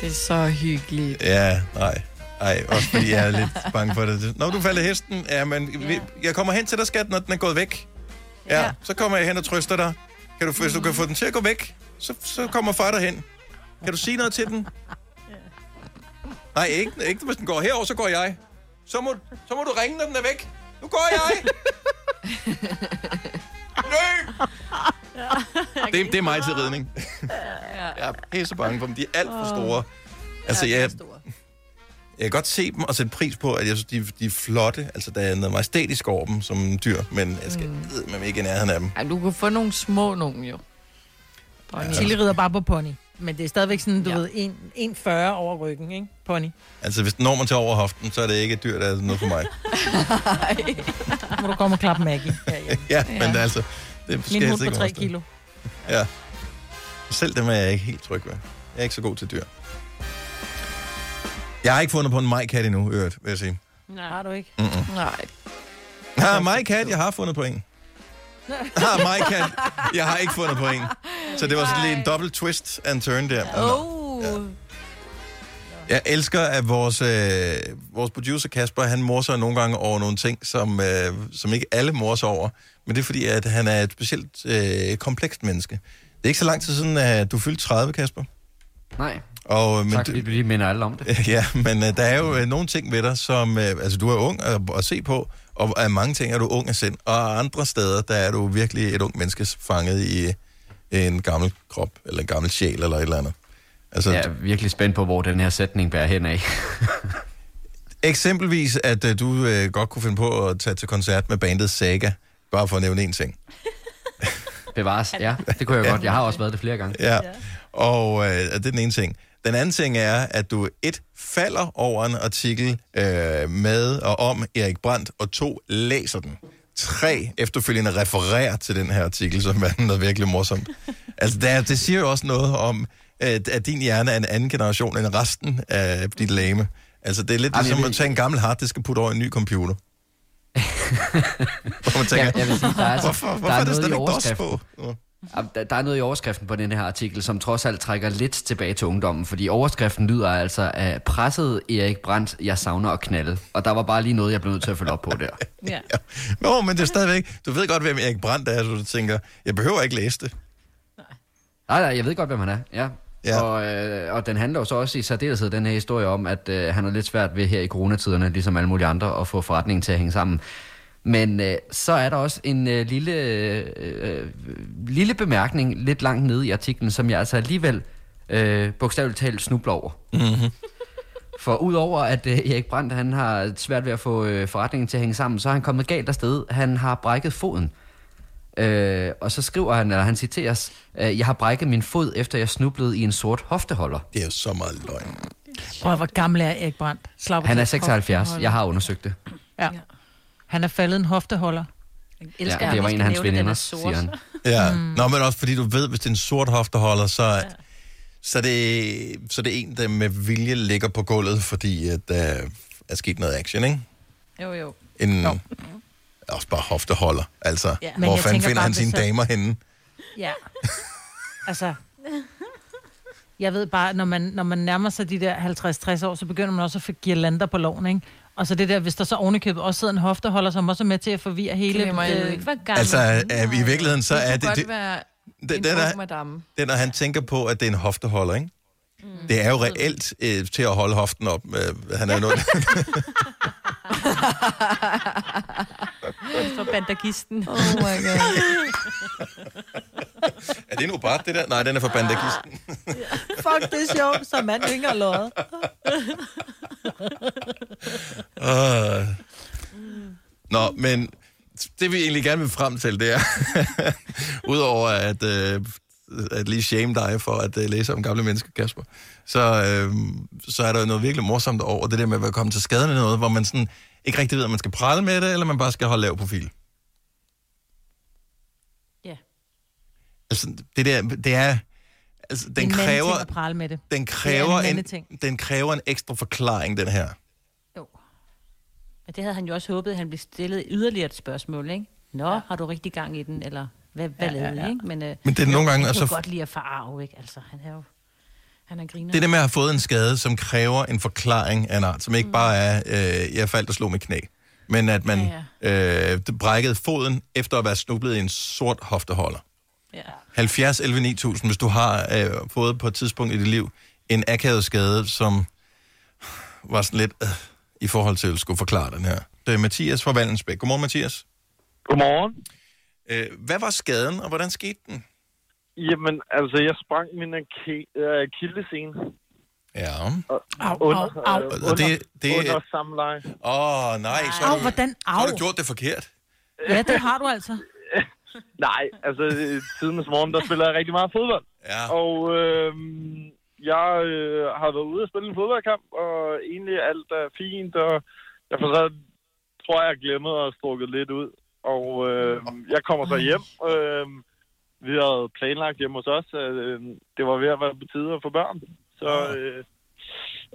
Det er så hyggeligt. Ja, nej. Ej, også fordi jeg er lidt bange for det. Når du falder hesten, ja, men vi, jeg kommer hen til dig, skat, når den er gået væk. Ja, ja. så kommer jeg hen og trøster dig. Kan du, hvis du kan få den til at gå væk, så, så kommer far derhen. Kan du sige noget til den? Nej, ikke, ikke hvis den går herover, så går jeg. Så må, så må du ringe, når den er væk. Nu går jeg! det, det er mig til ridning. Jeg er pisse bange for dem. De er alt for store. Altså, jeg, Jeg kan godt se dem og sætte pris på, at jeg synes, de, de er flotte. Altså, der er noget majestætisk over dem som dyr, men jeg skal mm. med ikke i nærheden af dem. Ej, du kan få nogle små nogen jo. Ja. Chili rider bare på pony. Men det er stadigvæk sådan, du ja. ved, en- 1,40 over ryggen, ikke? Pony. Altså, hvis når man til over hoften, så er det ikke et dyr, der er noget for mig. Må du komme og klappe Maggie. Ja, ja. ja, men det er altså... Det skal Min hund på sikkert 3 også. kilo. Ja. Selv dem er jeg ikke helt tryg ved. Jeg er ikke så god til dyr. Jeg har ikke fundet på en majkat endnu, øvrigt, vil jeg sige. Nej, har du ikke? Mm-mm. Nej. Ja, majkat, jeg har fundet på en. Ah, majkat, jeg har ikke fundet på en. Så det var sådan lige en dobbelt twist and turn der. Oh. Jeg elsker, at vores, øh, vores producer Kasper, han morser nogle gange over nogle ting, som, øh, som ikke alle morser over. Men det er fordi, at han er et specielt øh, komplekst menneske. Det er ikke så lang tid siden, at du fyldte 30, Kasper. Nej. Og, men tak, du- vi lige minder alle om det. Ja, men øh, der er jo øh, nogle ting ved dig, som... Øh, altså, du er ung at, at se på, og af mange ting er du ung af sind. Og andre steder, der er du virkelig et ung menneske fanget i en gammel krop, eller en gammel sjæl, eller et eller andet. Altså, Jeg er virkelig spændt på, hvor den her sætning bærer hen af. Eksempelvis, at øh, du øh, godt kunne finde på at tage til koncert med bandet Saga, bare for at nævne en ting. Bevares, ja. Det kunne jeg Ja. godt. Jeg har også været det flere gange. Ja, og øh, det er den ene ting. Den anden ting er, at du et falder over en artikel øh, med og om Erik Brandt, og to læser den. Tre efterfølgende refererer til den her artikel, som er noget virkelig morsomt. Altså, det, er, det siger jo også noget om, at, at din hjerne er en anden generation end resten af dit lame. Altså, det er lidt Jamen, ligesom at tage en gammel harddisk og putte over i en ny computer. Hvor man tænker, Ja, jeg vil sige, der er, altså- hvorfor, der hvorfor er er det noget slet i ikke DOS på? overskriften. Jamen, Der, der er noget i overskriften på den her artikel, som trods alt trækker lidt tilbage til ungdommen, fordi overskriften lyder altså af presset Erik Brandt, jeg savner at knalde. Og der var bare lige noget, jeg blev nødt til at følge op på der. Ja. Nå, men det er stadigvæk... Du ved godt, hvem Erik Brandt er, så du tænker, jeg behøver ikke læse det. Nej, nej, jeg ved godt, hvem han er. Ja. Ja. Og, øh, og den handler jo så også i særdeleshed den her historie om, at øh, han er lidt svært ved her i coronatiderne, ligesom alle mulige andre, at få forretningen til at hænge sammen. Men øh, så er der også en øh, lille, øh, øh, lille bemærkning lidt langt nede i artiklen, som jeg altså alligevel øh, bogstaveligt talt snubler over. Mm-hmm. For udover at øh, Erik Brandt han har svært ved at få øh, forretningen til at hænge sammen, så er han kommet galt afsted. Han har brækket foden. Øh, og så skriver han, eller han citeres, øh, jeg har brækket min fod, efter jeg snublede i en sort hofteholder. Det er jo så meget løgn. Prøv hvor gammel er Erik Brandt? Slap Han er til 76. hofteholder. Jeg har undersøgt det. Ja. Han er faldet en hofteholder. elsker, Ja, det var han en af hans er veninder, siger han. Ja, mm. Nå, men også fordi du ved, hvis det er en sort hofteholder, så, ja. så, er det, så er det en, der med vilje ligger på gulvet, fordi at der er sket noget action, ikke? Jo, jo. En, også bare hofteholder, altså. Ja. Hvor fanden finder bare, han sine så- damer henne? Ja. altså... Jeg ved bare, når man, når man nærmer sig de der 50-60 år, så begynder man også at få girlander på loven, ikke? Og så det der, hvis der så ovenikøbet også sidder en hofteholder, som også er med til at forvirre hele... Jeg øh, ikke, gammel Altså, er, i virkeligheden, så er det det... kunne det godt være det- en den er- det er, når han tænker på, at det er en hofteholder, ikke? Mm. Det er jo reelt øh, til at holde hoften op. Øh, han er jo noget... For bandagisten. Oh my god. er det nu bare det der? Nej, den er for bandagisten. Fuck, det er sjovt, så mand ikke har løjet. Uh. Nå, men det vi egentlig gerne vil frem til, det er, udover at, øh, at lige shame dig for at øh, læse om gamle mennesker, Kasper, så, øh, så er der jo noget virkelig morsomt over det der med at være kommet til skade med noget, hvor man sådan ikke rigtig ved, om man skal prale med det, eller man bare skal holde lav profil. Ja. Altså, det der, det er... Altså, den en kræver, at prale med det. den Det er kræver, en en, mandeting. den kræver en ekstra forklaring, den her. Men det havde han jo også håbet, at han blev stillet yderligere et spørgsmål, ikke? Nå, ja. har du rigtig gang i den, eller hvad, hvad Ja, ja, ja, lavede ikke? Men, øh, Men det er nogle gange, Han altså- jo godt lide at forarve, ikke? Altså, han er jo... Han er griner. Det der med at have fået en skade, som kræver en forklaring af en art, som ikke bare er, øh, jeg faldt og slog med knæ, men at man ja, øh, brækkede foden efter at være snublet i en sort hofteholder. Ja. 70 11 9000, hvis du har øh, fået på et tidspunkt i dit liv en akavet skade, som var sådan lidt øh, i forhold til at skulle forklare den her. Det er Mathias fra Vallensbæk. Godmorgen, Mathias. Godmorgen. Øh, hvad var skaden, og hvordan skete den? Jamen, altså, jeg sprang min ake- øh, akillescene. Ja. Og, Au, under, au, au. øh, Og det, det, under samleje. Åh, oh, nej, så har, Au, du, hvordan? så har Au. du gjort det forkert. Ja, det har du altså. Nej, altså tidens morgen, der spiller jeg rigtig meget fodbold. Ja. Og øh, jeg øh, har været ude og spille en fodboldkamp, og egentlig alt er fint, og jeg for så tror jeg, jeg glemmer at strukket lidt ud. Og øh, jeg kommer så hjem. Øh, vi havde planlagt hjemme hos os, at øh, det var ved at være på tide at få børn. Så øh,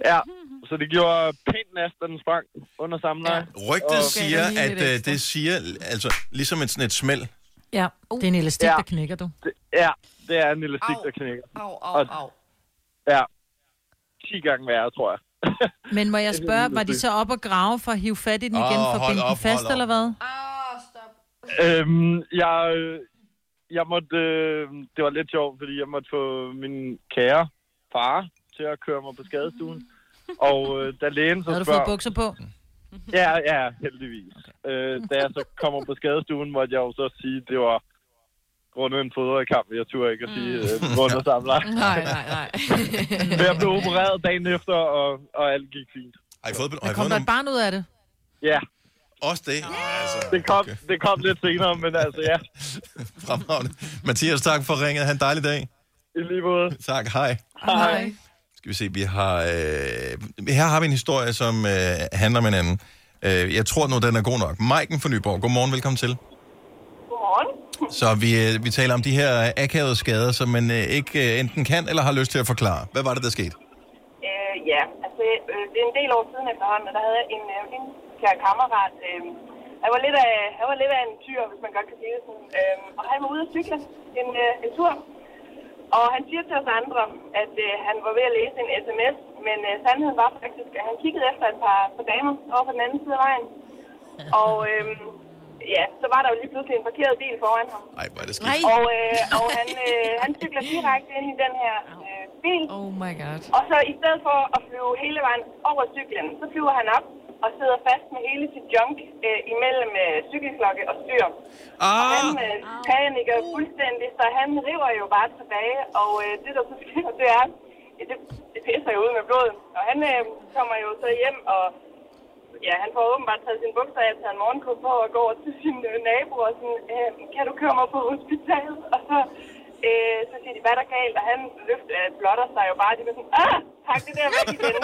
ja, så det gjorde pænt næst, da den sprang under samleje. Rygtet Og- siger, lige at øh, det siger, altså ligesom et, sådan et smæld. Ja, det er en elastik, Ja. der knækker du. Det, ja, det er en elastik, der knækker. Au, au, au. Ja, 10 gange værre, tror jeg. Men må jeg spørge, var de så op og grave for at hive fat i den igen, Åh, for at binde den fast, eller hvad? Øhm, jeg, jeg måtte, øh, det var lidt sjovt, fordi jeg måtte få min kære far til at køre mig på skadestuen. Og øh, da lægen så Havde du spørger... fået bukser på? Ja, ja, heldigvis. Okay. Øh, da jeg så kommer på skadestuen, måtte jeg jo så sige, at det var grundet en fodboldkamp. Jeg turde ikke at sige, øh, grundet samler. Nej, nej, nej. Men jeg blev opereret dagen efter, og, og alt gik fint. Har I fået, har I Kom fået der nogle... et barn ud af det? Ja. Også det? Altså, Det kom, okay. det kom lidt senere, men altså ja. fremragende. Mathias, tak for ringet. Ha' en dejlig dag. I lige måde. Tak, hej. Hej. Skal vi se, vi har... Øh, her har vi en historie, som øh, handler om en anden. Øh, jeg tror nu, den er god nok. Maiken fra Nyborg, godmorgen, velkommen til. Godmorgen. Så vi, øh, vi taler om de her akavede skader, som man øh, ikke øh, enten kan eller har lyst til at forklare. Hvad var det, der skete? Øh, ja, altså øh, det er en del år siden efterhånden, og der havde jeg en, øh, en kære kammerat. Øh, han, var lidt af, han var lidt af en tyr, hvis man godt kan sige det sådan. Øh, og han var ude at cykle en, øh, en tur. Og han siger til os andre, at øh, han var ved at læse en sms, men øh, sandheden var faktisk, at han kiggede efter et par, par damer over på den anden side af vejen. Og øh, ja, så var der jo lige pludselig en parkeret bil foran ham. Ej, hvor er det Nej. Og, øh, og han, øh, han cykler direkte ind i den her øh, bil. Oh my god. Og så i stedet for at flyve hele vejen over cyklen, så flyver han op og sidder fast med hele sit junk øh, imellem øh, cykelklokke og styr. Ah. Og han øh, paniker fuldstændig, så han river jo bare tilbage, og øh, det der så sker, det er, det, det pisser jo ud med blod. Og han øh, kommer jo så hjem, og ja, han får åbenbart taget sin bukser af, taget en morgenkåb på og går over til sin øh, nabo og sådan, øh, kan du køre mig på hospitalet? Og så, øh, så siger de, hvad er der galt? Og han løft, øh, blotter sig jo bare, de er sådan, ah, pak det der væk igen.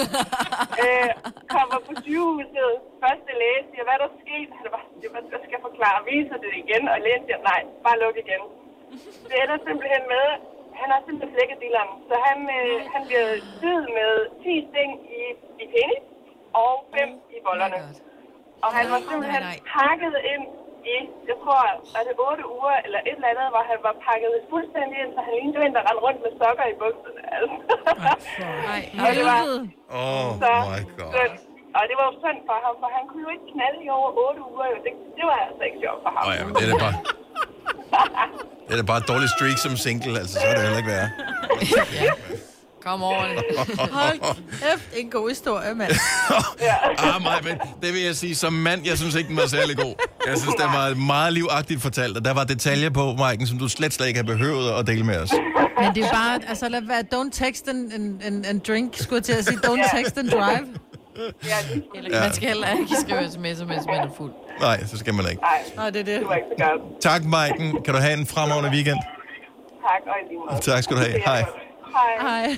øh, kommer på sygehuset, første læge siger, hvad er der sket? Han bare, sådan, "Hvad- hvad skal jeg forklare? Viser det igen? Og lægen siger, nej, bare luk igen. Det ender simpelthen med, han har simpelthen flækket dilleren, så han, øh, han bliver syet med 10 sting i, i penis og 5 i bollerne. Og han var simpelthen pakket ind i, jeg tror, er det 8 uger eller et eller andet, hvor han var pakket fuldstændig ind, så han lignede en, der rendte rundt med sokker i bukserne. Altså. og det var Oh så my god. synd. Og det var jo synd for ham, for han kunne jo ikke knalde i over 8 uger. Jo. Det, det var altså ikke sjovt for ham. Åh ja, men det er da bare... Det er da bare et dårligt streak som single, altså så er det heller ikke værre. Kom over det. Hold kæft, en god historie, mand. ah, mig, men det vil jeg sige, som mand, jeg synes ikke, den var særlig god. Jeg synes, den var meget livagtigt fortalt, og der var detaljer på, Maiken, som du slet, slet ikke har behøvet at dele med os. Men det er bare, altså lad være, don't text and, and, and, and drink, skulle jeg til at sige, don't text and drive. Eller, Ja. Man skal heller ikke skrive sms'er, mens man er fuld. Nej, så skal man ikke. Nej, det er det. Det var ikke så godt. Tak, Maiken. Kan du have en fremragende weekend? Tak, og i lige måde. Tak skal du have. Hej. Hej.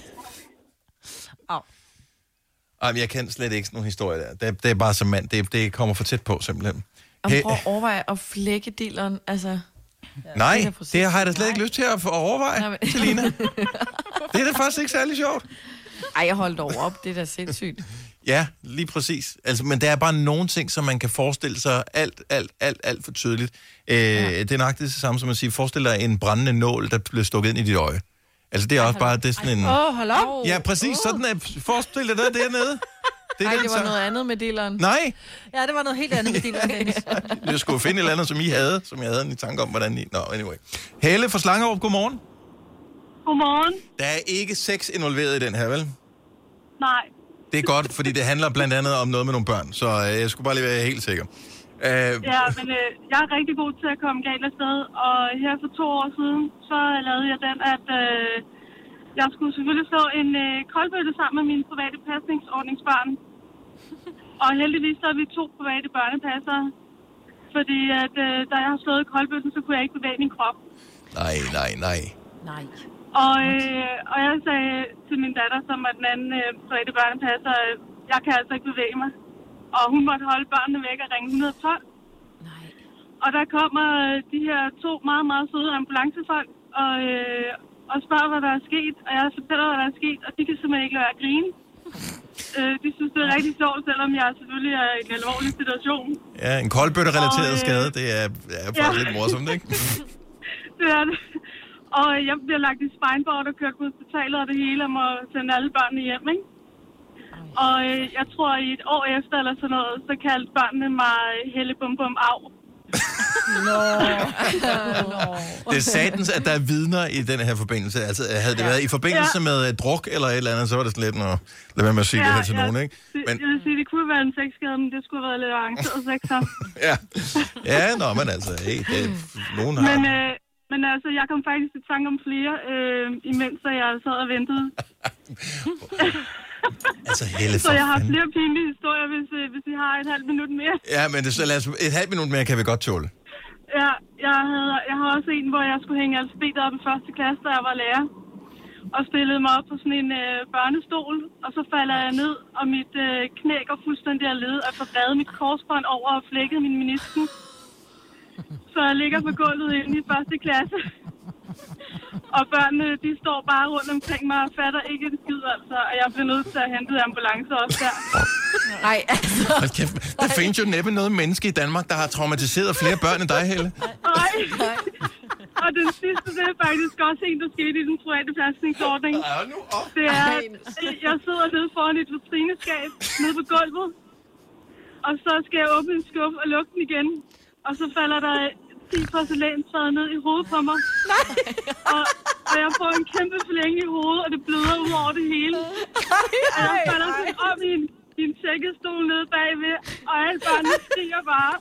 Ej, men jeg kan slet ikke sådan nogle historier der. Det, det er bare som mand. Det, det kommer for tæt på, simpelthen. Og prøv at overveje at flække dilleren, altså... nej, det har jeg da slet ikke lyst til at overveje, Nej, men- Selina. Det er da faktisk ikke særlig sjovt. Ej, jeg holdt over op, det er da sindssygt. Ja, lige præcis. Altså, men der er bare nogle ting, som man kan forestille sig alt, alt, alt, alt for tydeligt. Øh, ja. Det er nøjagtigt det samme som at sige, forestil dig en brændende nål, der bliver stukket ind i dit øje. Altså, det er også bare, det er sådan en... Åh, oh, hold op. Ja, præcis, sådan er... Forestil dig det dernede. Det er Ej, den det var så- noget andet med dilleren. Nej, Ja, det var noget helt andet med Dennis. jeg skulle finde et eller andet, som I havde, som jeg havde en tanke om, hvordan I... Nå, anyway. Helle fra Slangerup, godmorgen. Godmorgen. Der er ikke sex involveret i den her, vel? Nej. Det er godt, fordi det handler blandt andet om noget med nogle børn, så øh, jeg skulle bare lige være helt sikker. Øh, Ja, men øh, jeg er rigtig god til at komme galt afsted, og her for to år siden, så lavede jeg den, at øh, Jeg skulle selvfølgelig slå en øh, koldbøtte sammen med mine private pasningsordningsbørn. Og heldigvis så er vi to private børnepassere. Fordi at, øh, da jeg har slået koldbøtten, så kunne jeg ikke bevæge min krop. Nej, nej, nej. Nej. Og, øh, og jeg sagde til min datter, som er den anden øh, private børnepasser, øh, jeg kan altså ikke bevæge mig. Og hun måtte holde børnene væk og ringe 112. Nej. Og der kommer øh, de her to meget, meget søde ambulancefolk og, øh, og spørger, hvad der er sket. Og jeg fortæller, hvad der er sket, og de kan simpelthen ikke lade være at grine. Øh, de synes, det er rigtig sjovt, selvom jeg selvfølgelig er i en alvorlig situation. Ja, en koldbøtte-relateret øh, skade, det er, er faktisk ja. lidt morsomt, ikke? Det er det. Og jeg bliver lagt i spineboard og kørt på hospitalet og det hele, og må sende alle børnene hjem, ikke? Og øh, jeg tror, i et år efter eller sådan noget, så kaldte børnene mig Helle Bum Bum Av. Nå. Det er satans, at der er vidner i den her forbindelse. Altså, havde det været i forbindelse Ja. med uh, druk eller et eller andet, så var det sådan lidt, at lad være med at sige det her til nogen, ikke? Det, Men, Jeg vil sige, det kunne være en sexskade, men det skulle have været lidt arrangeret sex ja. ja, nå, men altså, hey, det, nogen har... Men, øh, men altså, jeg kom faktisk i tanke om flere, øh, imens jeg sad og ventede. Altså, Helle, Så jeg har fanden. flere pinlige historier, hvis, øh, hvis I har et halvt minut mere. Ja, men det, så lad os, et halvt minut mere kan vi godt tåle. Ja, jeg, havde, jeg har også en, hvor jeg skulle hænge alfabet op i første klasse, da jeg var lærer. Og stillede mig op på sådan en øh, børnestol, og så falder jeg ned, og mit øh, knæ går fuldstændig af led, og får revet mit korsbånd over og flækket min menisken. Så jeg ligger på gulvet inde i første klasse. Og børnene, de står bare rundt omkring mig og fatter ikke en altså. Og jeg bliver nødt til at hente ambulance også der. Nej, altså. Kæft, der findes jo næppe noget menneske i Danmark, der har traumatiseret flere børn end dig, Helle. Nej. Og den sidste, det er faktisk også en, der skete i den private pasningsordning. Det er, at jeg sidder nede foran et vitrineskab, nede på gulvet. Og så skal jeg åbne en skuffe og lukke den igen. Og så falder der 10 porcelænstræder ned i hovedet på mig. Nej. Og, og jeg får en kæmpe forlænge i hovedet, og det bløder ud over det hele. Og jeg falder sådan op i en, i en sækkestol nede bagved, og alle børnene skriger bare.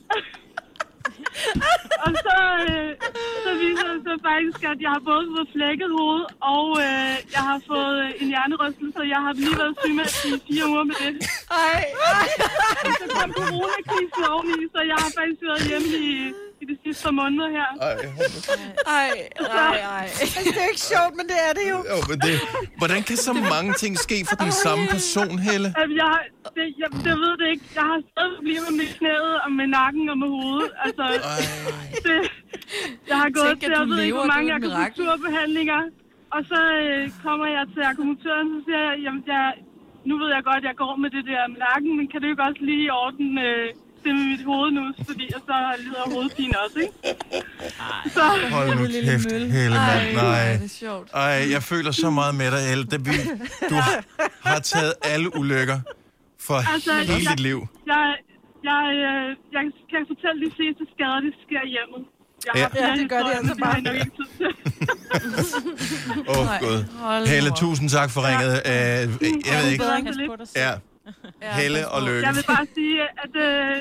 og så, øh, så viser det sig faktisk, at jeg har både fået flækket hoved, og øh, jeg har fået øh, en hjernerystelse, og jeg har lige været sygemeldt i fire uger med det. Ej, Og så kom coronakrisen oveni, så jeg har faktisk været hjemme i, i de sidste par måneder her. Ej, ej, ej. Det er ikke sjovt, men det er det jo. Jo, men det, hvordan kan så mange ting ske for den samme person, Helle? Jamen, jeg, det, jeg, jeg ved det ikke. Jeg har stadig problemer med knæet og med nakken og med hovedet. Altså, det, jeg har gået Tænk, til, at jeg ved ikke, hvor mange er akupunkturbehandlinger. Og så øh, kommer jeg til akupunktøren, så siger jeg, jamen, jeg, nu ved jeg godt, at jeg går med det der med nakken, men kan du ikke også lige ordne øh, det med mit hoved nu, fordi jeg så lider af hovedpine også, ikke? Så, Hold nu kæft, Helle, mand. Nej. det er sjovt. Ej, jeg føler så meget med dig, Helle. Det, vi, du har taget alle ulykker for Altså, hele jeg- dit liv. Jeg, jeg, øh, jeg kan fortælle de fleste skader, det sker i hjemmet. Jeg Ja. har Ja, det gør altså det har jeg bare. Åh, oh, Gud. Helle, tusind tak for ringet. Uh, jeg ved ikke. Bedre lidt. Ja. Helle og Lykke. Jeg vil bare sige, at øh,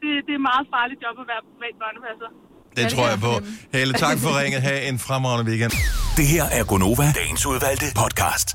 det, det er et meget farligt job at være privat børnepasser. Det tror jeg på. Helle, tak for ringet. Ha' en fremragende weekend. Det her er Gonova, dagens udvalgte podcast.